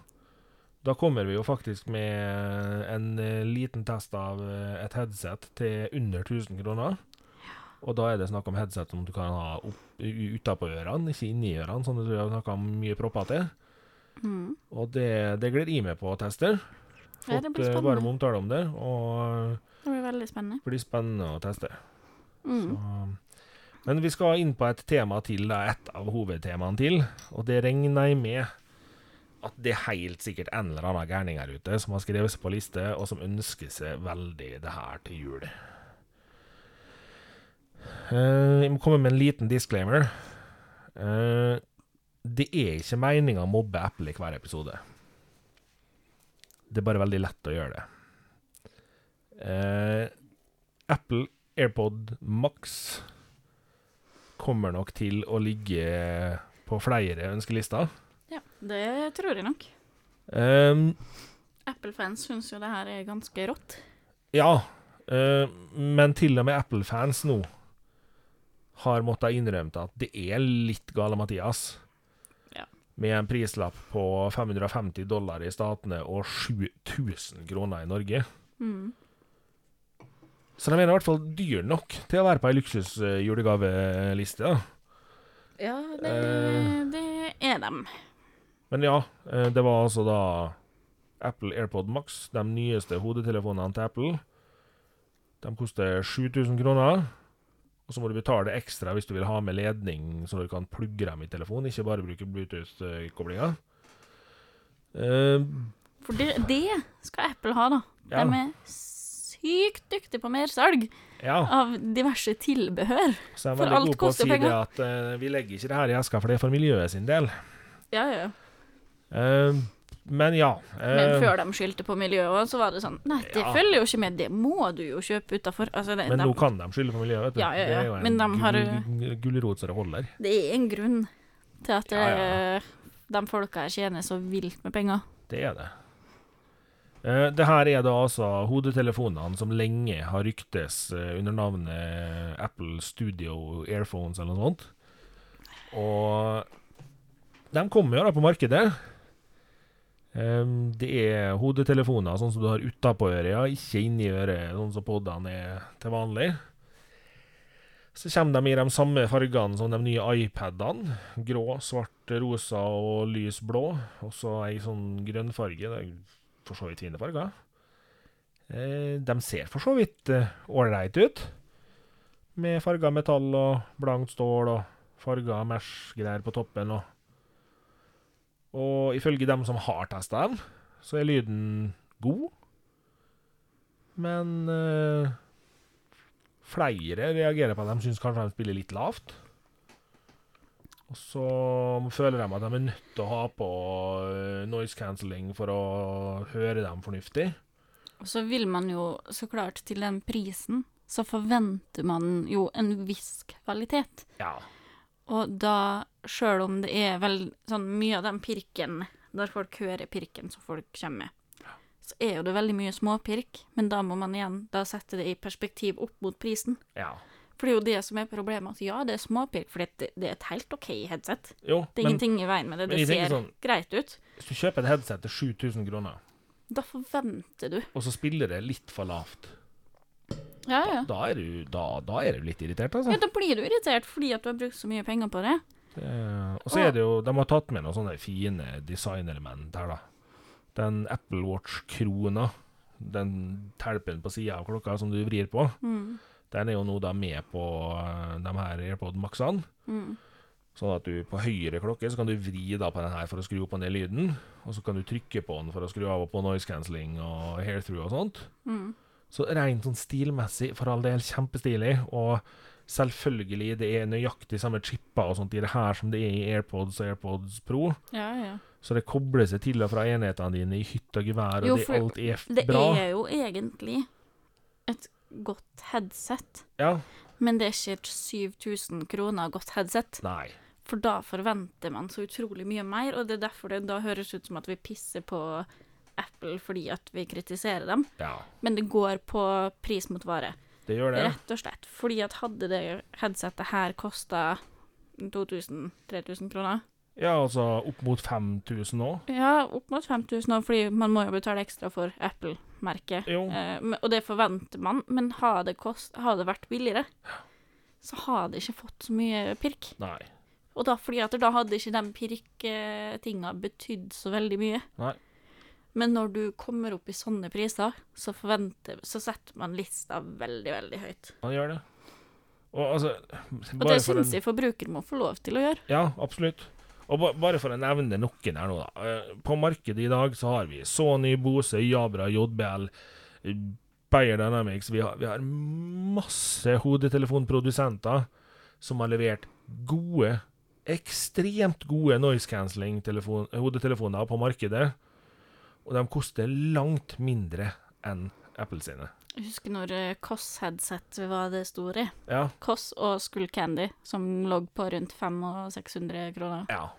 Da kommer vi jo faktisk med en eh, liten test av eh, et headset til under 1000 kroner. Og da er det snakk om headset som du kan ha utapå ørene, ikke inni ørene, som du har snakka mye propper til. Mm. Og det, det gleder jeg meg på å teste. Ja, det Fått blir eh, spennende. varm omtale om det, og Det blir veldig spennende. det blir spennende å teste. Mm. Så, men vi skal inn på et tema til, da, et av hovedtemaene til, og det regner jeg med at det er helt sikkert en eller annen gærning her ute som har skrevet seg på liste, og som ønsker seg veldig det her til jul. Uh, jeg må komme med en liten disclaimer. Uh, det er ikke meninga å mobbe Apple i hver episode. Det er bare veldig lett å gjøre det. Uh, Apple AirPod Max kommer nok til å ligge på flere ønskelister. Ja, det tror jeg nok. Um, Apple-fans syns jo det her er ganske rått. ja, uh, men til og med Apple-fans nå har måttet innrømme at det er litt gale Mathias. Ja. Med en prislapp på 550 dollar i statene og 7000 kroner i Norge. Mm. Så de er i hvert fall dyr nok til å være på ei luksusjulegaveliste. Ja, det, uh, det er dem. Men ja, eh, det var altså da Apple AirPod Max, de nyeste hodetelefonene til Apple. De koster 7000 kroner. Og så må du betale ekstra hvis du vil ha med ledning, så du kan plugge dem i telefonen, ikke bare bruke Bluetooth-koblinga. Uh, For det, det skal Apple ha, da. Ja. De er sykt dyktige på mersalg ja, av diverse tilbehør. så jeg er veldig god på å si det at uh, vi legger ikke det her i eska, for det er for miljøet sin del. Ja, ja. Eh, men ja. eh, Men før de skyldte på miljøet, så var det sånn Nei, det Ja. følger jo ikke med, det må du jo kjøpe utafor. Altså, men de- nå kan de skylde på miljøet, vet du. Ja, ja, ja. Det er jo en Men de har- gulrot så det holder. det er en grunn til at Ja, ja. eh, de folka her tjener så vilt med penger. Det er det. Eh, det her er da altså hodetelefonene som lenge har ryktes eh, under navnet Apple Studio Airphones eller noe sånt. Og de kommer jo da på markedet. Eh, det er hodetelefoner sånn som du har utapå øret, ikke inni øret, sånn som podene er til vanlig. Så kommer de i de samme fargene som de nye iPadene. Grå, svart, rosa og lys blå. Og så ei sånn grønnfarge. Det for så vidt fine farger. Eh, de ser for så vidt ålreit ut. Med farga metall og blankt stål og farga mesh-greier på toppen. Og, og ifølge dem som har testa dem, så er lyden god. Men uh, flere reagerer på at de syns kanskje de spiller litt lavt. Og så føler de at de er nødt til å ha på eh, noise cancelling for å høre dem fornuftig. Og så vil man jo så klart til den prisen, så forventer man jo en viss kvalitet. Ja. Og da, sjøl om det er vel sånn mye av den pirken, når folk hører pirken som folk kommer med, så er jo det veldig mye småpirk, men da må man igjen da sette det i perspektiv opp mot prisen. ja. For det er jo det som er problemet, at ja, det er småpirk, for det, det er et helt OK headset. Jo, Det er men ingenting i veien med det, det ser sånn- greit ut. hvis du kjøper et headset til 7000 kroner, Da forventer du. og så spiller det litt for lavt, Ja, ja. da er du, da, da er du litt irritert, altså. Ja, da blir du irritert fordi at du har brukt så mye penger på det. det og så er det jo De har tatt med noen sånne fine designelement her, da. Den Apple Watch-krona, den telpen på sida av klokka som du vrir på, Mm. den er jo nå da med på eh, de her AirPod Max-ene. Mm. Sånn at du på høyre klokke så kan du vri da på den her for å skru opp og ned lyden. Og så kan du trykke på den for å skru av og på noise cancelling og hair through og sånt. Mm. Så rent sånn stilmessig, for all del, kjempestilig. Og selvfølgelig, det er nøyaktig samme chipper og sånt i det her som det er i AirPods og AirPods Pro. Ja, ja. Så det kobler seg til og fra enhetene dine i hytt og gevær, og Jo, det, alt er Det bra. er jo egentlig et godt headset, Ja. men det er ikke et 7000 kroner godt headset. Nei. For da forventer man så utrolig mye mer, og det er derfor det da høres ut som at vi pisser på Apple fordi at vi kritiserer dem. Ja, Men det går på pris mot vare. det gjør det. Rett og slett. Fordi at hadde det headsetet her kosta 2000-3000 kroner, Ja, altså opp mot 5000 òg. Ja, opp mot 5000 nå, fordi man må jo betale ekstra for Apple-merket. Eh, og det forventer man, men har det, kost, har det vært billigere, så har det ikke fått så mye pirk. Nei. Og da, fordi at da hadde ikke de pirketinga betydd så veldig mye. Nei. Men når du kommer opp i sånne priser, så forventer Så setter man lista veldig, veldig høyt. Man gjør det. Og altså Og det for en- syns jeg forbruker må få lov til å gjøre. Ja, absolutt. Og ba bare for å nevne noen her nå, da. Eh, På markedet i dag så har vi Sony, Bose, Jabra, JBL, Bayer Dynamics Vi har, vi har masse hodetelefonprodusenter som har levert gode, ekstremt gode noise cancelling-hodetelefoner på markedet. Og de koster langt mindre enn Apple sine. Jeg husker når eh, Koss-headset var det store. Ja, Koss og Skull Candy, som lå på rundt 500 og 600 kroner. Ja.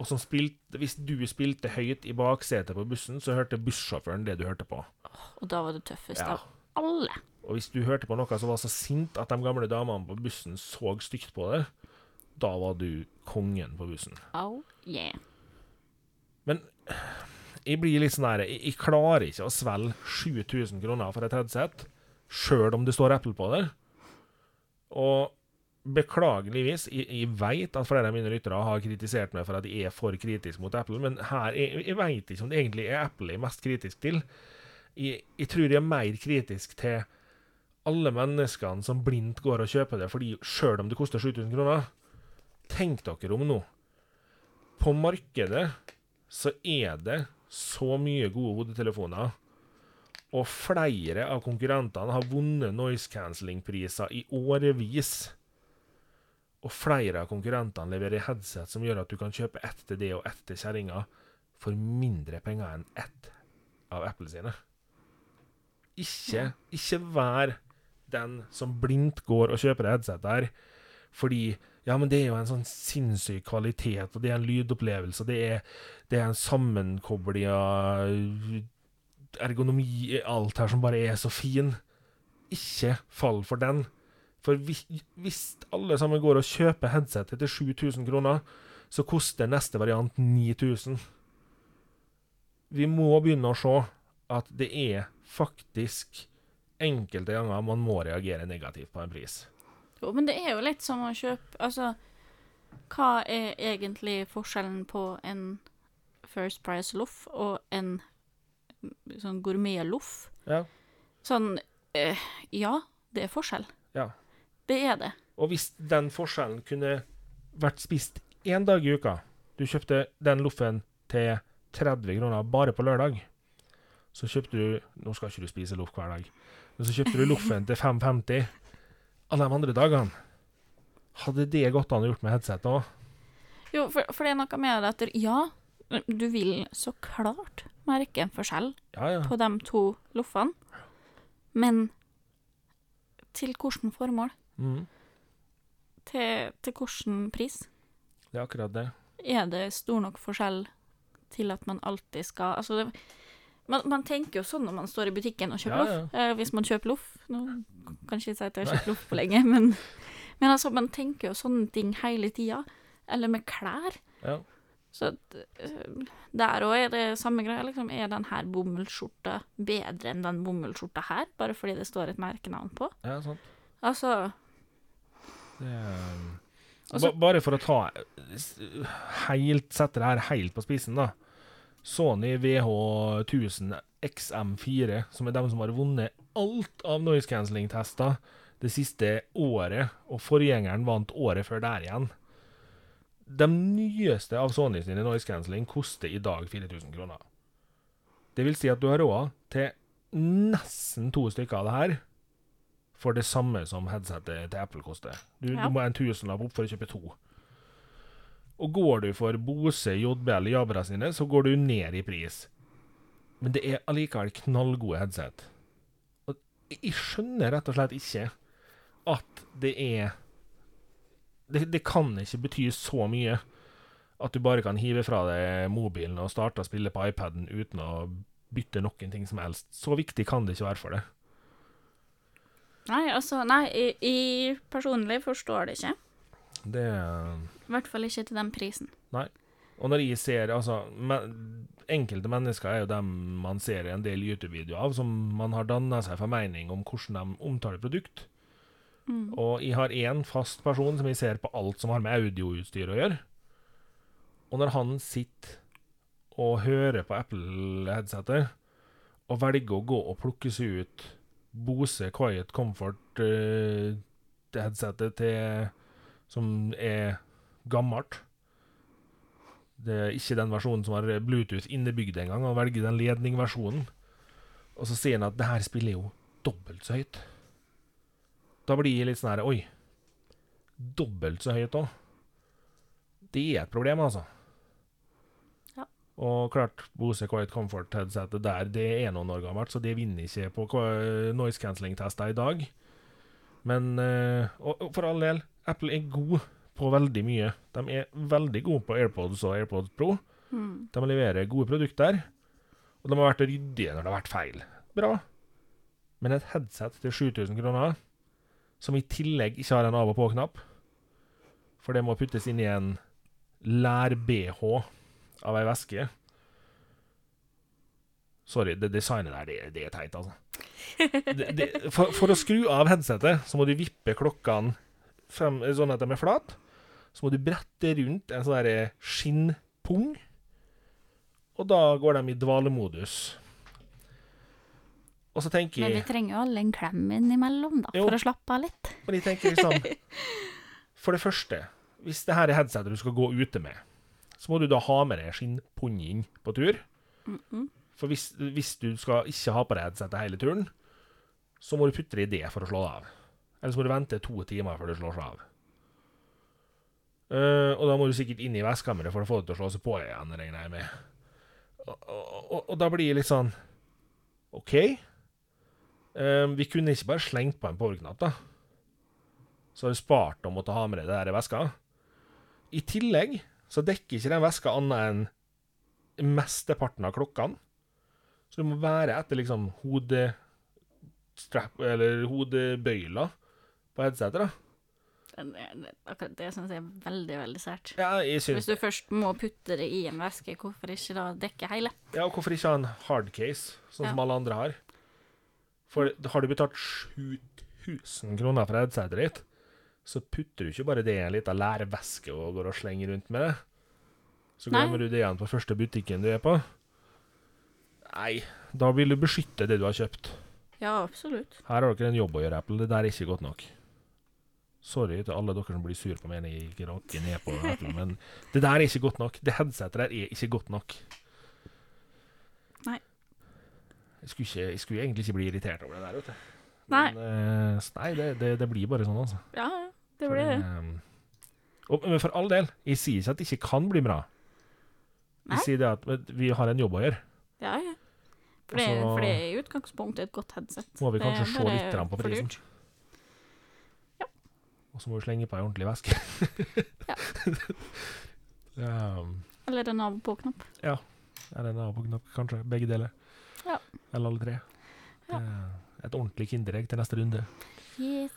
Og som spilte, hvis du spilte høyt i baksetet på bussen, så hørte bussjåføren det du hørte på. Og da var det tøffest Ja. av alle. Og hvis du hørte på noe som var så sint at de gamle damene på bussen så stygt på det, da var du kongen på bussen. Oh, yeah. Men jeg blir litt sånn her Jeg, jeg klarer ikke å svelge 7000 kroner for et headset, sjøl om det står Apple på det. Og beklageligvis, jeg, jeg vet at flere av mine lyttere har kritisert meg for at jeg er for kritisk mot Apple, men her, jeg, jeg vet ikke om det egentlig er Apple jeg er mest kritisk til. Jeg, jeg tror jeg er mer kritisk til alle menneskene som blindt går og kjøper det fordi sjøl om det koster 7000 kroner. Tenk dere om nå. På markedet så er det så mye gode hodetelefoner, og flere av konkurrentene har vunnet noise cancelling-priser i årevis. Og flere av konkurrentene leverer headset som gjør at du kan kjøpe ett til det og ett til kjerringa for mindre penger enn ett av Apple sine. Ikke, ikke vær den som blindt går og kjøper headset der fordi ja, men det er jo en sånn sinnssyk kvalitet, og det er en lydopplevelse, det er, det er en sammenkobling av ergonomi alt her som bare er så fin. Ikke fall for den. For hvis alle sammen går og kjøper headsetet til 7000 kroner, så koster neste variant 9000. Vi må begynne å se at det er faktisk enkelte ganger man må reagere negativt på en pris. Jo, men det er jo litt som å kjøpe Altså, hva er egentlig forskjellen på en First Price-loff og en sånn gourmet-loff? Ja. Sånn eh, Ja, det er forskjell. Ja. Det er det. Og hvis den forskjellen kunne vært spist én dag i uka Du kjøpte den loffen til 30 kroner bare på lørdag. Så kjøpte du Nå skal ikke du spise loff hver dag, men så kjøpte du loffen til 5,50 alle de andre dagene. Hadde det gått an å gjort med headset òg? Jo, for, for det er noe med det at ja, du vil så klart merke en forskjell Ja, ja. på de to loffene, men til hvilket formål? Mm, Til, til hvilken pris? det er akkurat det. Er det stor nok forskjell til at man alltid skal Altså, det, man, man tenker jo sånn når man står i butikken og kjøper Ja, loff. Eh, hvis man kjøper loff Nå kan jeg ikke si at jeg har kjøpt loff på lenge, [laughs] men, men altså, man tenker jo sånne ting hele tida. Eller med klær. Ja. Så eh, der òg er det samme greia. Liksom, er den her bomullsskjorta bedre enn den bomullsskjorta her, bare fordi det står et merkenavn på? ja, sant. Altså Det er, Altså- ba, bare for å ta helt, Sette det her helt på spissen, da. Sony VH1000 XM4, som er dem som har vunnet alt av noise cancelling-tester det siste året, og forgjengeren vant året før der igjen. De nyeste av Sony sine noise cancelling koster i dag 4000 kroner. Det vil si at du har råd til nesten to stykker av det her for det samme som headsetet til Apple koster. Du, Ja. du må en tusenlapp opp for å kjøpe to. Og går du for Bose, JBL, Jabra sine, så går du ned i pris. Men det er allikevel knallgode headset. Og jeg skjønner rett og slett ikke at det er det, det kan ikke bety så mye at du bare kan hive fra deg mobilen og starte å spille på iPaden uten å bytte noen ting som helst. Så viktig kan det ikke være for deg. Nei, altså Nei, jeg, jeg personlig forstår det ikke. Det I hvert fall ikke til den prisen. Nei. Og når jeg ser altså men, Enkelte mennesker er jo dem man ser en del YouTube-videoer av, som man har danna seg for mening om hvordan de omtaler produkt. Mm. Og jeg har én fast person som jeg ser på alt som har med audioutstyr å gjøre. Og når han sitter og hører på Apple-headseter, og velger å gå og plukke seg ut Bose Quiet Comfort-headsetet til som er gammelt Det er ikke den versjonen som har Bluetooth innebygd engang. Han velger den ledningversjonen. Og så sier han at det her spiller jo dobbelt så høyt. Da blir jeg litt sånn her Oi. Dobbelt så høyt òg. Det er et problem, altså. Ja. Og klart, Bose Quiet Comfort-headsetet der, det er noen år gammelt, så det vinner ikke på noise cancelling-tester i dag. Men eh, og for all del, Apple er god på veldig mye. De er veldig gode på AirPods og AirPods Pro. Mm. De leverer gode produkter, og de har vært ryddige når det har vært feil. Bra. Men et headset til 7000 kroner, som i tillegg ikke har en av og på-knapp, for det må puttes inn i en lær-BH av ei veske Sorry, det designet der, det, det er teit, altså. [laughs] Det, det, for, for å skru av headsetet, så må du vippe klokkene frem, sånn at de er flate. Så må du brette rundt en sånn skinnpung. Og da går de i dvalemodus. Og så tenker Men vi trenger jo alle en klem innimellom, da, Jo. for å slappe av litt. Men jeg tenker liksom [laughs] For det første, hvis det her er headsetet du skal gå ute med, så må du da ha med deg skinnpungen på tur. Mm-mm. For hvis, hvis du skal ikke ha på deg headsetet hele turen, så må du putte det i det for å slå av. Eller så må du vente to timer før du slår seg av. Eh, og da må du sikkert inn i vestkammeret for å få det til å slå seg på igjen, regner jeg med. Og, og, og, og da blir det litt sånn OK. Eh, vi kunne ikke bare slengt på en powerknapp, da. Så har du spart å måtte ha med deg det der i veska. I tillegg så dekker ikke den veska annet enn mesteparten av klokkene. Så det må være etter liksom hodestrap, eller hodebøyler på headsetet, da. Akkurat det syns jeg er veldig, veldig sært. Ja, Hvis du først må putte det i en veske, hvorfor ikke da dekke hele? Ja, og hvorfor ikke ha en hardcase, sånn Ja. som alle andre har? For har du betalt 7000 kroner for headsetet ditt, så putter du ikke bare det i en liten lærveske og går og slenger rundt med det. Så Nei. glemmer du det igjen på første butikken du er på. Nei, da vil du beskytte det du har kjøpt. Ja, absolutt. Her har dere en jobb å gjøre, Apple. Det der er ikke godt nok. Sorry til alle dere som blir sur på meg når jeg rakker ned på Apple, men det der er ikke godt nok. Det headsetet der er ikke godt nok. Nei. Jeg skulle, ikke, jeg skulle egentlig ikke bli irritert over det der, vet du. Nei. Men, uh, nei, det, det, det blir bare sånn, altså. Ja, det blir det. Um, og, men for all del, jeg sier ikke at det ikke kan bli bra. Jeg Nei. sier det at vi har en jobb å gjøre. Ja, ja. For det, Altså- for det er i utgangspunktet et godt headset. Må vi kanskje se litt på prisen. Ja. Og så må vi slenge på ei ordentlig væske. Ja. [laughs] um, Eller en av- og på-knapp. Eller en naboknapp, kanskje. Begge deler. Ja. Eller alle tre. Ja. Et ordentlig kinderegg til neste runde. Yes.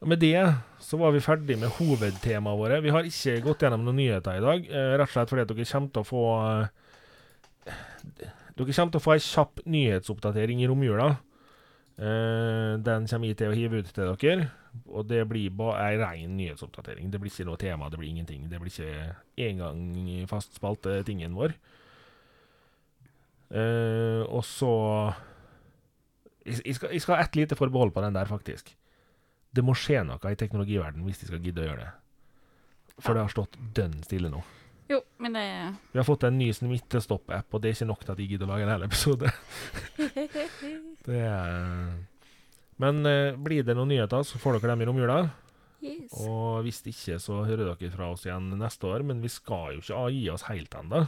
Og Med det så var vi ferdig med hovedtemaene våre. Vi har ikke gått gjennom noen nyheter i dag, eh, rett og slett fordi dere kommer til å få eh, Dere kommer til å få ei kjapp nyhetsoppdatering i romjula. Eh, den kommer jeg til å hive ut til dere, og det blir bare ei rein nyhetsoppdatering. Det blir ikke noe tema, det blir ingenting. Det blir ikke engang fast spalte-tingen vår. Uh, og så jeg, jeg, skal, jeg skal ha ett lite forbehold på den der, faktisk. Det må skje noe i teknologiverdenen hvis de skal gidde å gjøre det. For det har stått dønn stille nå. Jo, men det Vi har fått en ny smittestopp-app, og det er ikke nok til at de gidder å lage en hel episode. [laughs] Det er Men eh, blir det noen nyheter, så får dere dem i romjula. yes. Og hvis ikke, så hører dere fra oss igjen neste år. Men vi skal jo ikke gi oss helt ennå.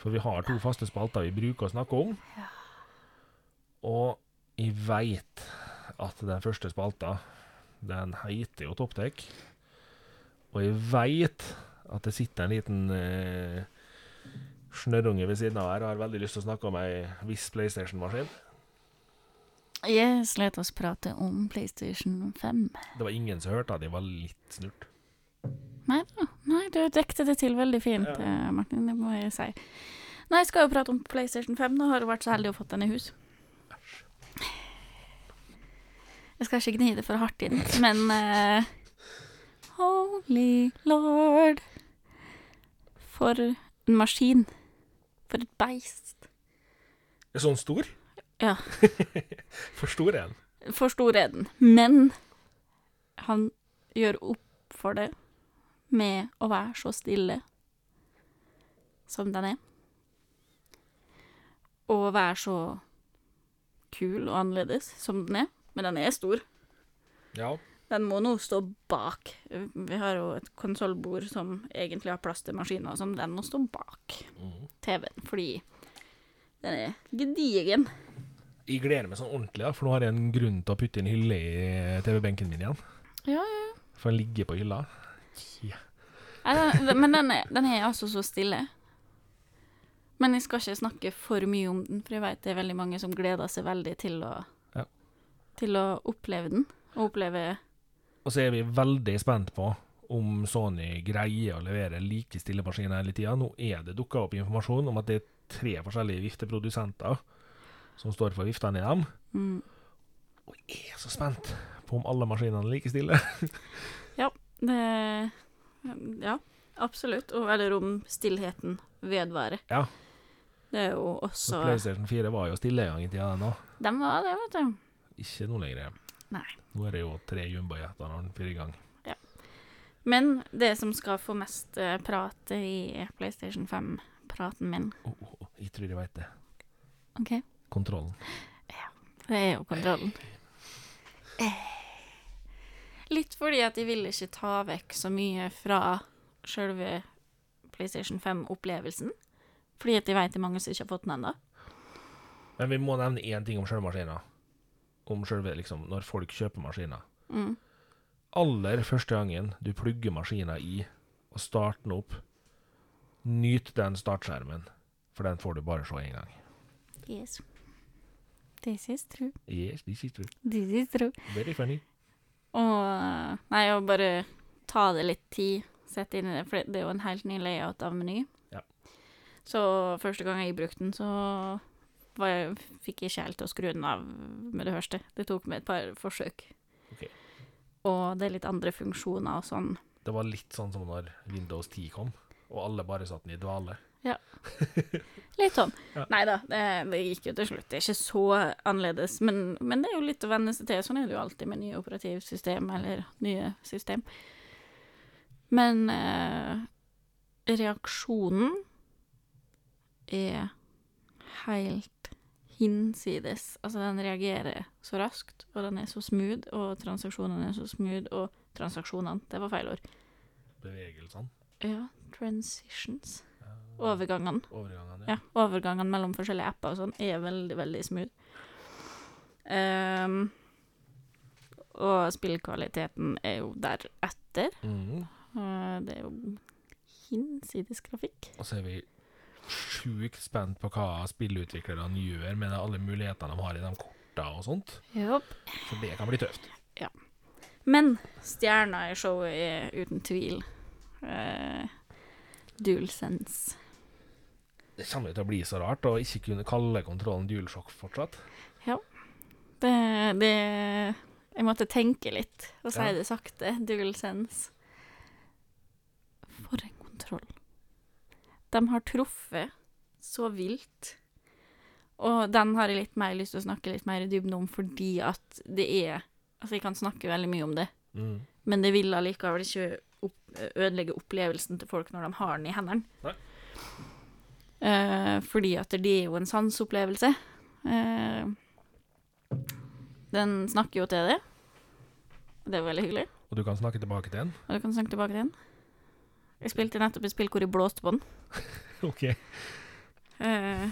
For vi har to faste spalter vi bruker å snakke om. Ja. Og jeg veit at den første spalta, den heter jo Topptek. Og jeg veit at det sitter en liten eh, snørrunge ved siden av her og har veldig lyst til å snakke om ei viss PlayStation-maskin. Yes, let oss prate om PlayStation 5. Det var ingen som hørte at jeg var litt snurt. Nei da. Nei, du dekte det til veldig fint, Ja. eh, Martin. Det må jeg si. Nei, jeg skal jo prate om PlayStation 5. Nå har du vært så heldig å fått den i hus. Jeg skal ikke gni det for hardt inn, men uh, Holy lord. For en maskin. For et beist. Er sånn stor? Ja. [laughs] For stor er den. For stor er den. Men han gjør opp for det med å være så stille som den er. Og være så kul og annerledes som den er. Men den er stor. Ja. Den må nå stå bak. Vi har jo et konsollbord som egentlig har plass til maskiner og sånn. Den må stå bak mm. TV-en, fordi den er gedigen. Jeg gleder meg sånn ordentlig, da, for nå har jeg en grunn til å putte en hylle i TV-benken min igjen. Ja, ja. For den ligger på hylla. Ja. Men den er, den er altså så stille. Men jeg skal ikke snakke for mye om den, for jeg vet det er veldig mange som gleder seg veldig til å, Ja. til å oppleve den. Og oppleve Og så er vi veldig spent på om Sony greier å levere like stille maskiner hele tida. Nå er det dukka opp informasjon om at det er tre forskjellige vifteprodusenter som står for viftene i dem. mm, Og jeg er så spent på om alle maskinene er like stille. [laughs] det, Ja, absolutt. Og, eller om stillheten vedvarer. Ja. Det er jo også også PlayStation 4 var jo stille en gang i tida, den òg. Den var det, vet du. Ikke nå lenger. Nei. Nå er det jo tre jumbojeter når den fyrer i gang. Men det som skal få mest eh, prat i PlayStation 5-praten min oh, oh, oh, jeg tror jeg veit det. OK? Kontrollen. Ja, Det er jo kontrollen. Litt fordi at de vil ikke ta vekk så mye fra sjølve PlayStation 5-opplevelsen. Fordi at de vet det er mange som ikke har fått den ennå. Men vi må nevne én ting om sjølve maskina. Om sjølve, liksom, når folk kjøper maskiner. Mm. Aller første gangen du plugger maskina i og starter den opp, nyt den startskjermen, for den får du bare se én gang. Yes. This is true. Yes, this is true. This is true. Very funny. Og Nei, å bare ta det litt tid, sette inn i det, for det er jo en helt ny layout av meny. Ja. Så første gang jeg brukte den, så jeg, fikk jeg ikke helt til å skru den av med det første. Det tok meg et par forsøk. Ok. Og det er litt andre funksjoner og sånn. Det var litt sånn som når Windows 10 kom, og alle bare satt den i dvale. [laughs] Litt sånn. Ja. Nei da, det, det gikk jo til slutt. Det er ikke så annerledes, men, men det er jo litt å venne seg til. Sånn er det jo alltid med nye operativsystem eller nye system. Men eh, reaksjonen er helt hinsides. Altså, den reagerer så raskt, og den er så smooth, og transaksjonene er så smooth, og transaksjonene Det var feil ord. Bevegelsene. Ja, transitions. Overgangene. Overgangene. Ja, overgangene mellom forskjellige apper og sånn er veldig, veldig smooth. Um, og spillkvaliteten er jo deretter. Mm. Uh, det er jo hinsides grafikk. Og så er vi sjukt spent på hva spillutviklerne gjør med alle mulighetene de har i de korta og sånt. Yep. Så det kan bli tøft. Men stjerna i showet er uten tvil uh, DualSense. Det kommer til å bli så rart å ikke kunne kalle kontrollen DualShock fortsatt. Det, det Jeg måtte tenke litt og si Ja. det sakte. DualSense. For en kontroll. De har truffet så vilt. Og den har jeg litt mer lyst til å snakke litt mer i dybden om, fordi at det er Altså, jeg kan snakke veldig mye om det, Mm. men det vil allikevel ikke opp, ødelegge opplevelsen til folk når de har den i hendene. Nei. Eh, fordi at det er jo en sanseopplevelse. Eh, den snakker jo til det. Det er veldig hyggelig. Og du kan snakke tilbake til den. Og du kan snakke tilbake til den. Jeg spilte nettopp et spill hvor jeg blåste på den. [laughs] OK. Eh,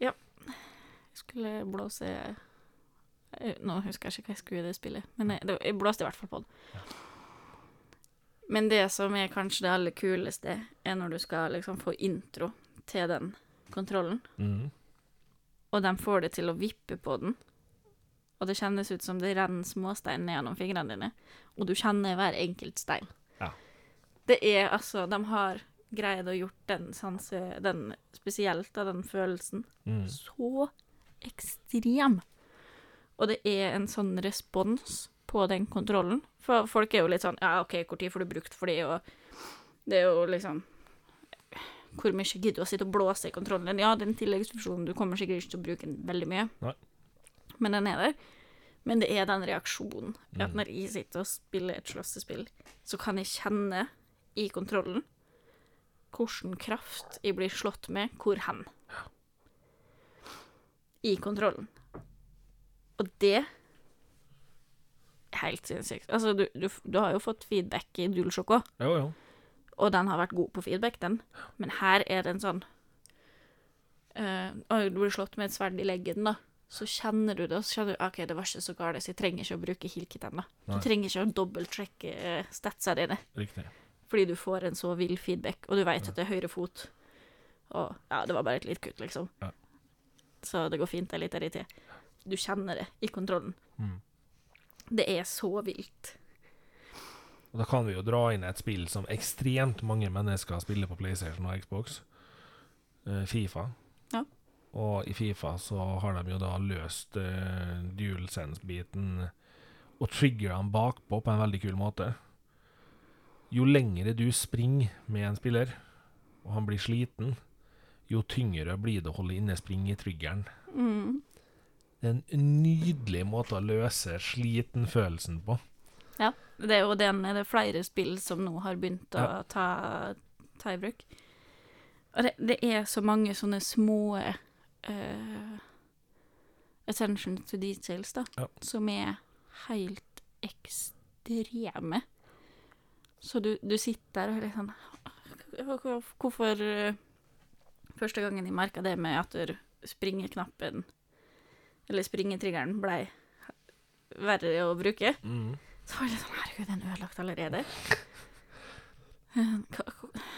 ja. Jeg skulle blåse Nå husker jeg ikke hva jeg skulle i det spillet, men jeg, det, jeg blåste i hvert fall på den. Men det som er kanskje det aller kuleste, er når du skal liksom få intro til den kontrollen, mm. og de får det til å vippe på den. Og det kjennes ut som det renner småstein ned gjennom fingrene dine, og du kjenner hver enkelt stein. Ja. Det er altså De har greid å gjort den sanse... Den spesielt, da, den følelsen, Mm. så ekstrem. Og det er en sånn respons på den kontrollen. For folk er jo litt sånn Ja, OK, hvor tid får du brukt for det, og Det er jo liksom Hvor mye gidder du å sitte og blåse i kontrollen? Ja, den tilleggsfunksjonen, du kommer sikkert ikke til å bruke den veldig mye, Nei. men den er der. Men det er den reaksjonen. At Mm. når jeg sitter og spiller et slåssespill, så kan jeg kjenne i kontrollen hvordan kraft jeg blir slått med, hvor hen. I kontrollen. Og det er helt sinnssykt. Altså, du, du, du har jo fått feedback i DualShock òg, Jo, jo. Og den har vært god på feedback, den. Men her er det en sånn uh, Og du blir slått med et sverd i leggen, da. Så kjenner du det, og så kjenner du OK, det var ikke så galt, så jeg trenger ikke å bruke hilket ennå. Du trenger ikke å dobbeltsjekke uh, statsa dine, Riktig. fordi du får en så vill feedback, og du vet at det er høyre fot. Og ja, det var bare et lite kutt, liksom. Ja. Så det går fint, det er litt irrité. Du kjenner det i kontrollen. Mm. Det er så vilt. Og da kan vi jo dra inn et spill som ekstremt mange mennesker spiller på PlayStation og Xbox. Eh, Fifa. Ja. Og i Fifa så har de jo da løst uh, DualSense-biten og trigger den bakpå på en veldig kul måte. Jo lengre du springer med en spiller, og han blir sliten, jo tyngre blir det å holde inne spring i triggeren. Mm. Det er en nydelig måte å løse slitenfølelsen på. Ja. Det er jo den er det flere spill som nå har begynt å Ja. ta, ta i bruk. Og det, det er så mange sånne små uh, attention to details, da, Ja. som er helt ekstreme. Så du, du sitter og er litt sånn Hvorfor eh, Første gangen jeg merka det med at springeknappen, eller springetriggeren, blei verre å bruke, Mm. Så var det sånn Herregud, den er ødelagt allerede. Eh,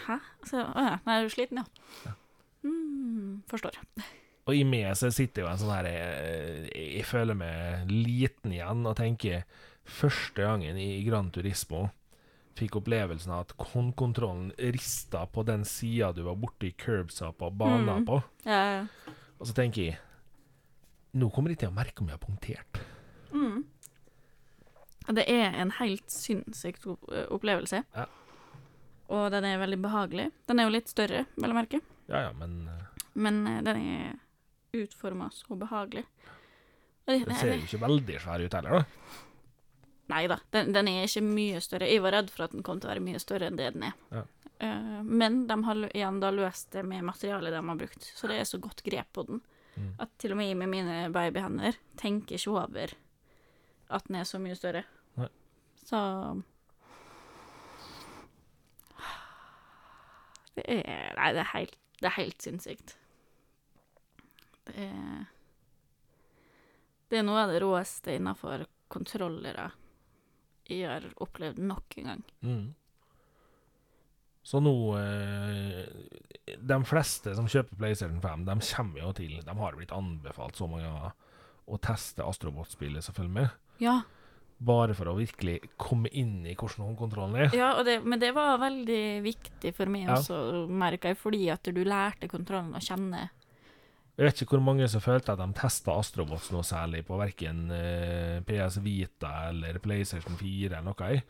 Hæ? Så, å ja, nei, er du sliten, ja. Mm, forstår. Og i meg så sitter jo en sånn her jeg, Jeg føler meg liten igjen og tenker Første gangen i Gran Turismo fikk opplevelsen av at håndkontrollen rista på den sida du var borti curbsa på banen Mm. på. Ja, ja. Og så tenker jeg Nå kommer jeg til å merke om jeg har punktert. Mm. Det er en helt sinnssyk opplevelse. Ja. Og den er veldig behagelig. Den er jo litt større, vel å merke, Ja ja, men eh, men eh, den er utforma så behagelig. Den ser jo ikke veldig svær ut heller, da. Nei da, den, den er ikke mye større. Jeg var redd for at den kom til å være mye større enn det den er. Ja. Eh, men de har igjen da løst det med materialet de har brukt, så det er så godt grep på den. Mm. At til og med jeg med mine babyhender tenker ikke over at den er så mye større. Nei. Så Det er Nei, det er helt, det er helt sinnssykt. Det er Det er noe av det råeste innafor kontrollere jeg har opplevd nok en gang. Mm. Så nå eh, De fleste som kjøper PlayStation 5, de kommer jo til De har blitt anbefalt så mange ganger å teste Astrobot-spillet, selvfølgelig. Ja, Bare for å virkelig komme inn i hvordan håndkontrollen er. ja det, men det var veldig viktig for meg Ja. også, merka jeg, fordi at du lærte kontrollen å kjenne Jeg vet ikke hvor mange som følte at de testa Astrobots noe særlig på verken eh, PS Vita eller PlayStation 4 eller noe.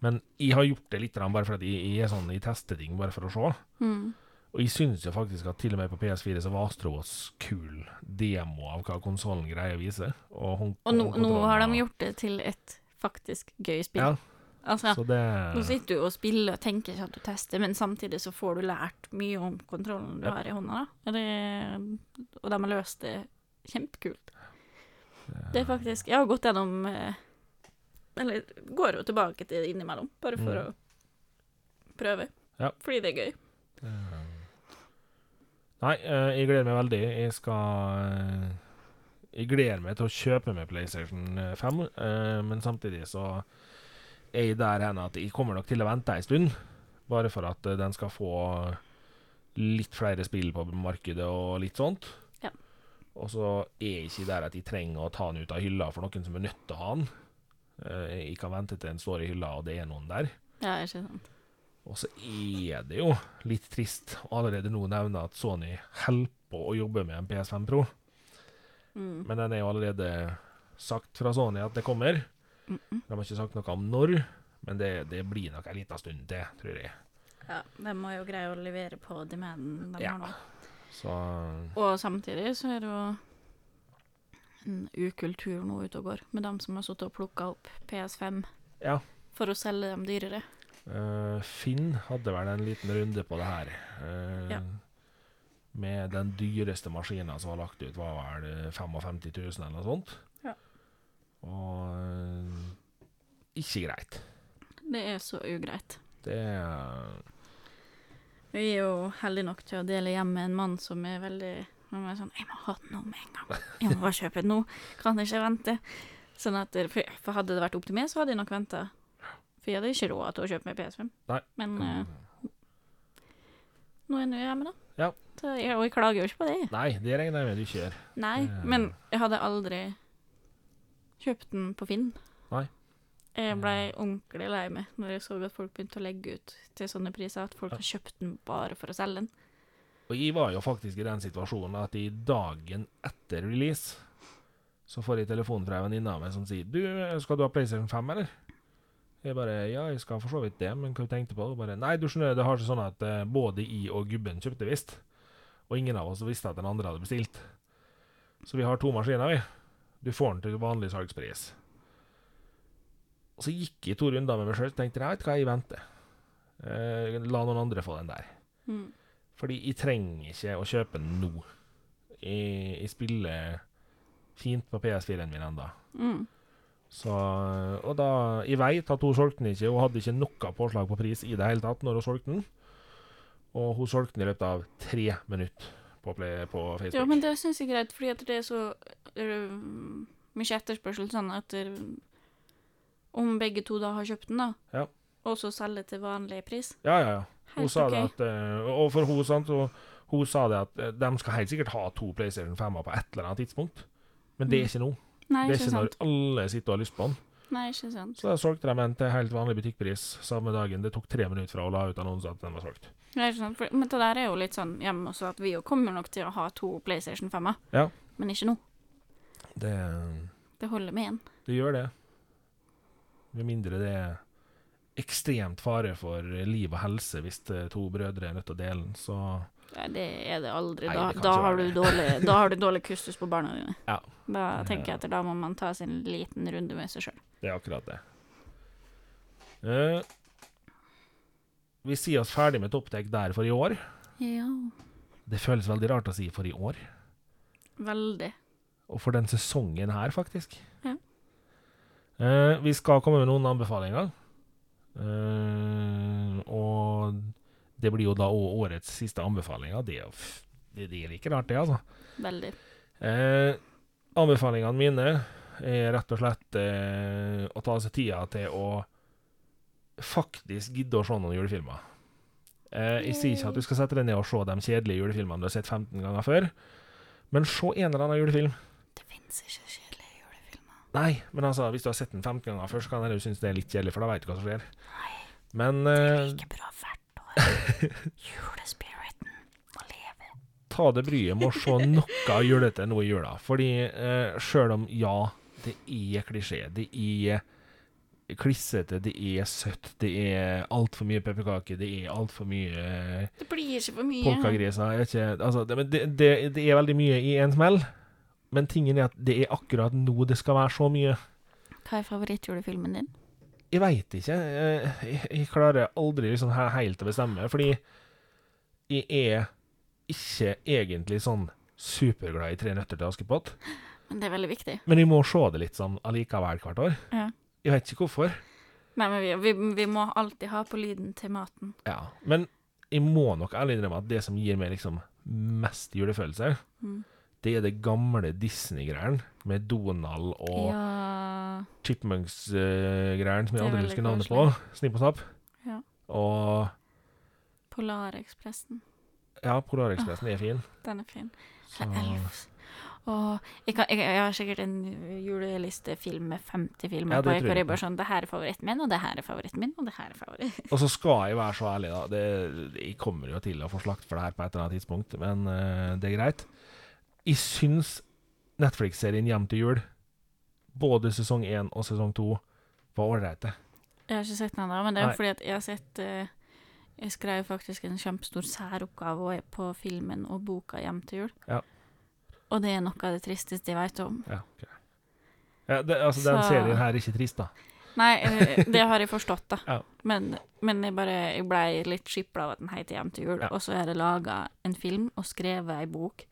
Men jeg har gjort det litt bare fordi jeg, jeg sånn, jeg tester ting bare for å se. mm. Og jeg syns jo faktisk at til og med på PS4 så var Astrobots kul demo av hva konsollen greier å vise. Og, Og nå, nå har de gjort det til et faktisk gøy spill. Ja, Altså, så det nå sitter du og spiller og tenker ikke at du tester, men samtidig så får du lært mye om kontrollen du Ja. har i hånda. Da. Det, og de har løst det kjempekult. Det er faktisk Jeg har gått gjennom eh, Eller går jo tilbake til det innimellom, bare for Mm. å prøve. Ja. Fordi det er gøy. Eh, Nei, eh, jeg gleder meg veldig. Jeg skal eh, Jeg gleder meg til å kjøpe meg PlayStation 5, eh, men samtidig så er jeg der hen at jeg kommer nok til å vente ei stund. Bare for at den skal få litt flere spill på markedet og litt sånt. Ja. Og så er jeg ikke der at jeg trenger å ta den ut av hylla for noen som er nødt til å ha den. Jeg kan vente til den står i hylla, og det er noen der. Ja, ikke sant. Og så er det jo litt trist å allerede nå nevne at Sony holder på å jobbe med en PS5 Pro. Mm. Men den er jo allerede sagt fra Sony at det kommer. Mm -mm. De har ikke sagt noe om når, men det, det blir nok en liten stund til, tror jeg. Ja, de må jo greie å levere på demanden de Ja. har nå. Så Og samtidig så er det jo en ukultur nå ute og går, med dem som har sittet og plukka opp PS5 ja. for å selge dem dyrere. Eh, Finn hadde vel en liten runde på det her. Uh, Ja. Med den dyreste maskinen som var lagt ut, var vel eh, 55 000 eller noe sånt. Ja. Og uh, ikke greit. Det er så ugreit. Det er Vi er jo heldige nok til å dele hjem med en mann som er veldig Han er sånn 'Jeg må ha den nå med en gang. Jeg må bare kjøpe den nå. Kan ikke vente.' Sånn at for hadde det vært opp til meg, så hadde jeg nok venta. For jeg hadde ikke råd til å kjøpe meg PS5. Nei. Men eh, nå er jeg nå hjemme, da. Ja. Så jeg, og jeg klager jo ikke på det. Nei, det regner jeg med du ikke gjør. Nei, Eh. men jeg hadde aldri kjøpt den på Finn. Nei. Jeg ble ordentlig lei meg når jeg så at folk begynte å legge ut til sånne priser, at folk har kjøpt den bare for å selge den. Og jeg var jo faktisk i den situasjonen at i dagen etter release så får jeg telefon fra en venninne av meg som sier Du, skal du ha PlayStation 5, eller? Jeg bare Ja, jeg skal for så vidt det, men hva du tenkte på? Bare Nei, du skjønner, det har seg sånn at uh, både jeg og gubben kjøpte visst. Og ingen av oss visste at den andre hadde bestilt. Så vi har to maskiner, vi. Du får den til vanlig salgspris. Og så gikk jeg to runder med meg sjøl og tenkte jeg vet hva, jeg venter. Uh, la noen andre få den der. Mm. Fordi jeg trenger ikke å kjøpe den nå. Jeg, jeg spiller fint på PS4-en min ennå. Mm. Så Og da Jeg veit at hun solgte den ikke, hun hadde ikke noe påslag på pris i det hele tatt når hun solgte den. Og hun solgte den i løpet av tre minutter på, play, på Facebook. Ja, men det syns jeg er greit, fordi at det er så øh, mye etterspørsel sånn etter Om begge to da har kjøpt den, da, Ja. og så selge til vanlig pris. ja, ja, ja. Hun Helt sa okay. det at eh, Og for hun, sant, hun, hun sa det at eh, de skal helt sikkert ha to PlayStation 5-er på et eller annet tidspunkt. Men det er Mm. ikke nå. Nei, Det er ikke sant. når alle sitter og har lyst på den. Nei, ikke sant. Så da solgte de den til helt vanlig butikkpris samme dagen. Det tok tre minutter fra å la ut annonsen at den var solgt. Nei, ikke sant. For, men det der er jo litt sånn hjemme også, at vi jo kommer nok til å ha to PlayStation 5-er. Ja. Men ikke nå. Det, Det holder med én. det gjør det. Med mindre det er ekstremt fare for liv og helse hvis eh, to brødre er nødt til å dele den, så Nei, det er det aldri. Nei, Da, det da, har du dårlig, [laughs] da har du dårlig kustus på barna dine. Ja. Da tenker jeg at da må man ta sin liten runde med seg sjøl. det er akkurat det. Uh, vi sier oss ferdig med Topptek der for i år. Ja. Det føles veldig rart å si for i år. Veldig. Og for den sesongen her, faktisk. Ja. Uh, vi skal komme med noen anbefalinger. Uh, og det blir jo da årets siste anbefalinger. Det er det, det er like rart, det, altså. Veldig. Eh, anbefalingene mine er rett og slett eh, å ta seg tida til å faktisk gidde å se noen julefilmer. Eh, jeg sier ikke at du skal sette deg ned og se de kjedelige julefilmene du har sett 15 ganger før, men se en eller annen julefilm. Det fins ikke kjedelige julefilmer. Nei, men altså, hvis du har sett den 15 ganger før, så kan du synes det er litt kjedelig, for da vet du hva som skjer. Nei, Men det er eh, like bra hvert. Julespiriten må leve. ta det bryet med å se noe julete nå i jula. Fordi eh, sjøl om, ja, det er klisjé, det er klissete, det er søtt, det er altfor mye pepperkaker, det er altfor mye uh, Det blir ikke for mye. polkagriser. Altså, det, det, det, det er veldig mye i en smell. Men tingen er at det er akkurat nå det skal være så mye. Hva er favorittjulefilmen din? Jeg veit ikke. eh, Jeg, jeg klarer aldri liksom helt å bestemme, fordi jeg er ikke egentlig sånn superglad i Tre nøtter til Askepott. Men det er veldig viktig. Men vi må se det litt sånn allikevel hvert år. Ja. Jeg vet ikke hvorfor. Nei, men vi, vi, vi må alltid ha på lyden til maten. Ja. Men jeg må nok ærlig innrømme at det som gir meg liksom mest julefølelse, Mm. Det er det gamle Disney-greiene med Donald og Ja Chipmunks-greiene som jeg aldri husker navnet på. Snipp og snapp. Ja. Og Polarekspressen. ja, Polarekspressen er fin. [laughs] Den er fin. Så, Og jeg, kan, jeg, jeg har sikkert en julelistefilm med 50 filmer Ja, på, jeg jeg bare sånn Det her er favoritten min, og det her er favoritten min, og det her er favoritten Og så skal jeg være så ærlig, da. Det, jeg kommer jo til å få slakt for det her på et eller annet tidspunkt, men uh, det er greit. Jeg syns Netflix-serien Hjem til jul, både sesong én og sesong to, var ålreite. Jeg har ikke sett den ennå, men det er jo fordi at jeg har sett uh, Jeg skrev faktisk en kjempestor særoppgave på filmen og boka 'Hjem til jul'. Ja. Og det er noe av det tristeste jeg vet om. Ja, ok. ja, det, altså, den Så- serien her er ikke trist, da. Nei, eh, det har jeg forstått, da. [laughs] Ja. Men, men jeg bare jeg ble litt skipla av at den heter 'Hjem til jul', Ja. og så er det laga en film og skrevet ei bok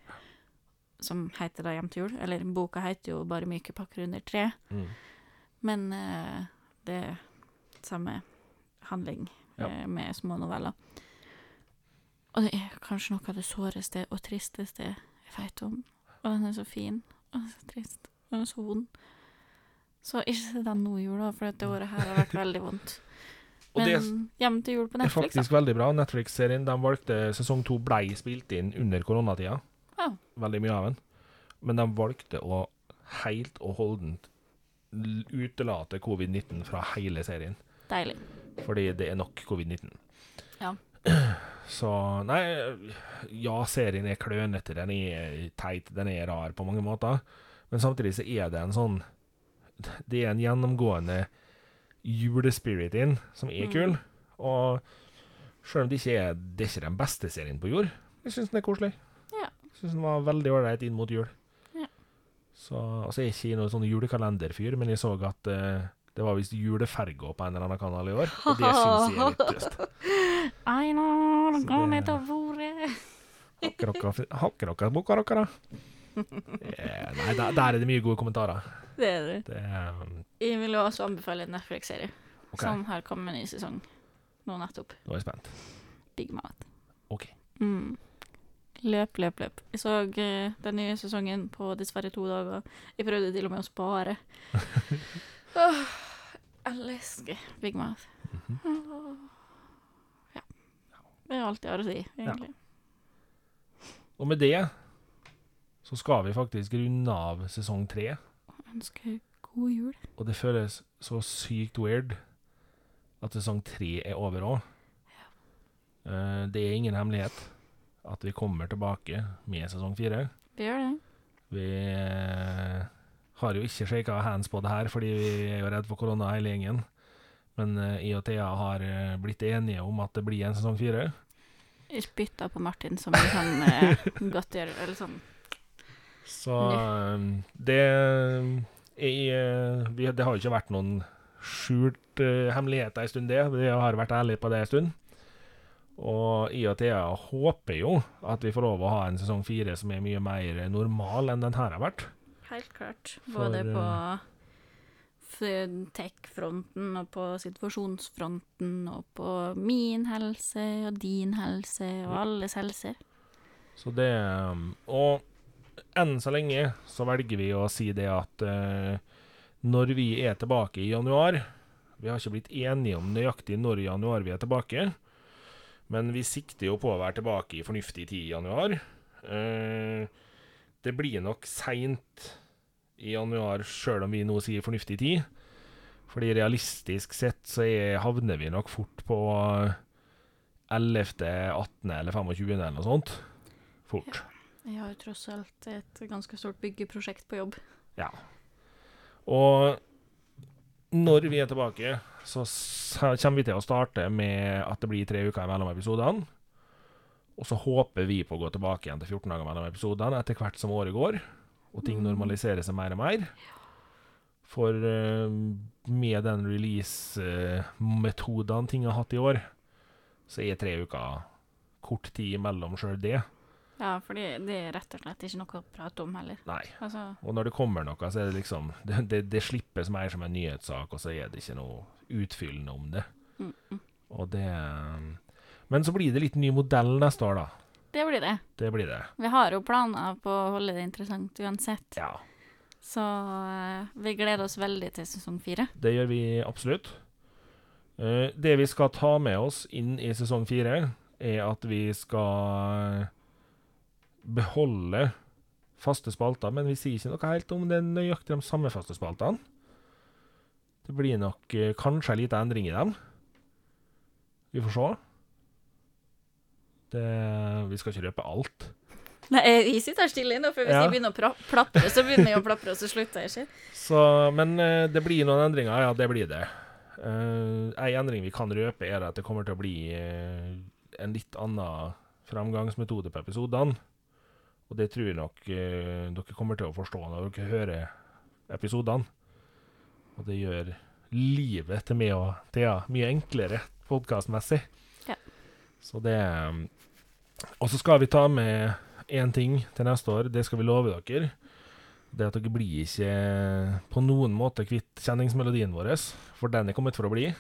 som heter da 'Hjem til jul'. Eller boka heter jo bare 'Myke pakker under tre', Mm. men eh, det er samme handling Ja. eh, med små noveller. Og det er kanskje noe av det såreste og tristeste jeg vet om. Og den er så fin, og er så trist, og den er så vond. Så ikke se den nå i jula, for dette året her har vært veldig vondt. [laughs] Men er, Hjem til jul på er Netflix, da. faktisk veldig bra. Netflix-serien de valgte Sesong to blei spilt inn under koronatida. Ja. Veldig mye av den. Men de valgte å helt og holdent utelate covid-19 fra hele serien. Deilig. Fordi det er nok covid-19. Ja. [clears throat] Så Nei, ja, serien er klønete, den er teit, den er rar på mange måter. Men samtidig så er det en sånn Det er en gjennomgående julespirit inn som er Mm. kul. Og selv om det ikke er Det er ikke den beste serien på jord, jeg syns den er koselig. Syns den var veldig ålreit inn mot jul. Ja. Så altså, jeg er ikke noen sånn julekalenderfyr, men jeg så at eh, det var visst juleferga på en eller annen kanal i år, og det syns jeg er litt trist. [laughs] Einar, gå ned til bordet. Hakker dere boka deres? Eh, Nei, der, der er det mye gode kommentarer. Det er det. Det um, Jeg vil også anbefale en Netflix-serie okay. som har kommet ny sesong nå nettopp. nå er jeg spent. Big Mouth. OK. Mm. Løp, løp, løp. Jeg så uh, den nye sesongen på dessverre to dager. Jeg prøvde til og med å spare. [laughs] oh, elsker Big Mouth. Mm -hmm. oh, Ja. Det er alt jeg har å si, egentlig. Og med det så skal vi faktisk runde av sesong tre. Ønsker god jul. Og det føles så sykt weird at sesong tre er over òg. det er ingen hemmelighet at vi kommer tilbake med sesong fire. Vi gjør det. Vi eh, har jo ikke shaka hands på det her, fordi vi er jo redd for korona hele gjengen. Men eh, jeg og Thea har eh, blitt enige om at det blir en sesong fire. Jeg spytta på Martin som en sånn eh, godtgjør... Eller sånn. Så det jeg, vi, Det har jo ikke vært noen skjult hemmeligheter en stund, det. Vi har vært ærlige på det en stund. Og i og Thea håper jo at vi får lov å ha en sesong fire som er mye mer normal enn den her har vært. Helt klart. For, Både på eh, tech-fronten og på situasjonsfronten og på min helse og din helse og alles helse. Så det um, Og enn så lenge så velger vi å si det at eh, når vi er tilbake i januar Vi har ikke blitt enige om nøyaktig når i januar vi er tilbake, men vi sikter jo på å være tilbake i fornuftig tid i januar. Eh, det blir nok seint i januar, sjøl om vi nå sier fornuftig tid. Fordi realistisk sett så er, havner vi nok fort på 11., 18. eller 25. eller noe sånt. Fort. Jeg har jo tross alt et ganske stort byggeprosjekt på jobb. Ja. Og når vi er tilbake, så kommer vi til å starte med at det blir tre uker mellom episodene. Og så håper vi på å gå tilbake igjen til 14 dager mellom episodene etter hvert som året går, og ting Mm. normaliserer seg mer og mer. For eh, med den release-metodene ting har hatt i år, så er tre uker kort tid mellom sjøl det. Ja, fordi det er rett og slett ikke noe å prate om heller. Nei. Altså, Og når det kommer noe, så er det liksom Det, det, det slippes mer som en nyhetssak, og så er det ikke noe utfyllende om det. mm, mm. Og det Men så blir det litt ny modell neste år, da. Det blir det. Det blir det. Vi har jo planer på å holde det interessant uansett. Ja. Så eh, vi gleder oss veldig til sesong fire. Det gjør vi absolutt. Eh, det vi skal ta med oss inn i sesong fire, er at vi skal beholde faste spalter, men vi sier ikke noe helt om det er nøyaktig de samme faste spaltene. Det blir nok eh, kanskje en liten endring i dem. Vi får se. Det, vi skal ikke røpe alt. Nei, jeg sitter her stille nå, for hvis Ja. jeg begynner å plapre, så begynner jeg å plapre, og så slutter jeg ikke. Så, men eh, det blir noen endringer, ja, det blir det. Uh, en endring vi kan røpe, er at det kommer til å bli uh, en litt annen framgangsmetode på episodene. Og det tror jeg nok eh, dere kommer til å forstå når dere hører episodene. Og det gjør livet til meg og Thea mye enklere podkastmessig. Ja. Så det eh, Og så skal vi ta med én ting til neste år, det skal vi love dere. Det at dere blir ikke på noen måte kvitt kjenningsmelodien vår, for den er kommet for å bli.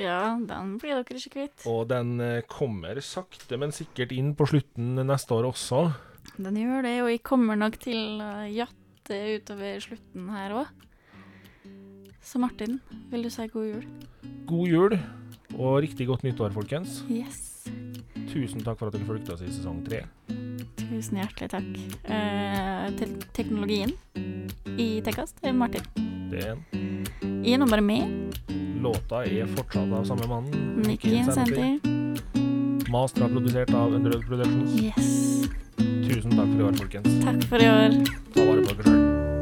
Ja, den blir dere ikke kvitt. Og den eh, kommer sakte, men sikkert inn på slutten neste år også. Den gjør det, og jeg kommer nok til å jatte utover slutten her òg. Så Martin, vil du si god jul? God jul og riktig godt nyttår, folkens. Yes. Tusen takk for at dere fulgte oss i sesong tre. Tusen hjertelig takk. Eh, til teknologien i Tekkast er Martin. Det er en. Nå bare med. Låta er fortsatt av samme mann. Nikki Incenti. Master er produsert av Underdog Productions. Yes. Tusen takk for i år, folkens. Takk for i år. Ta vare på dere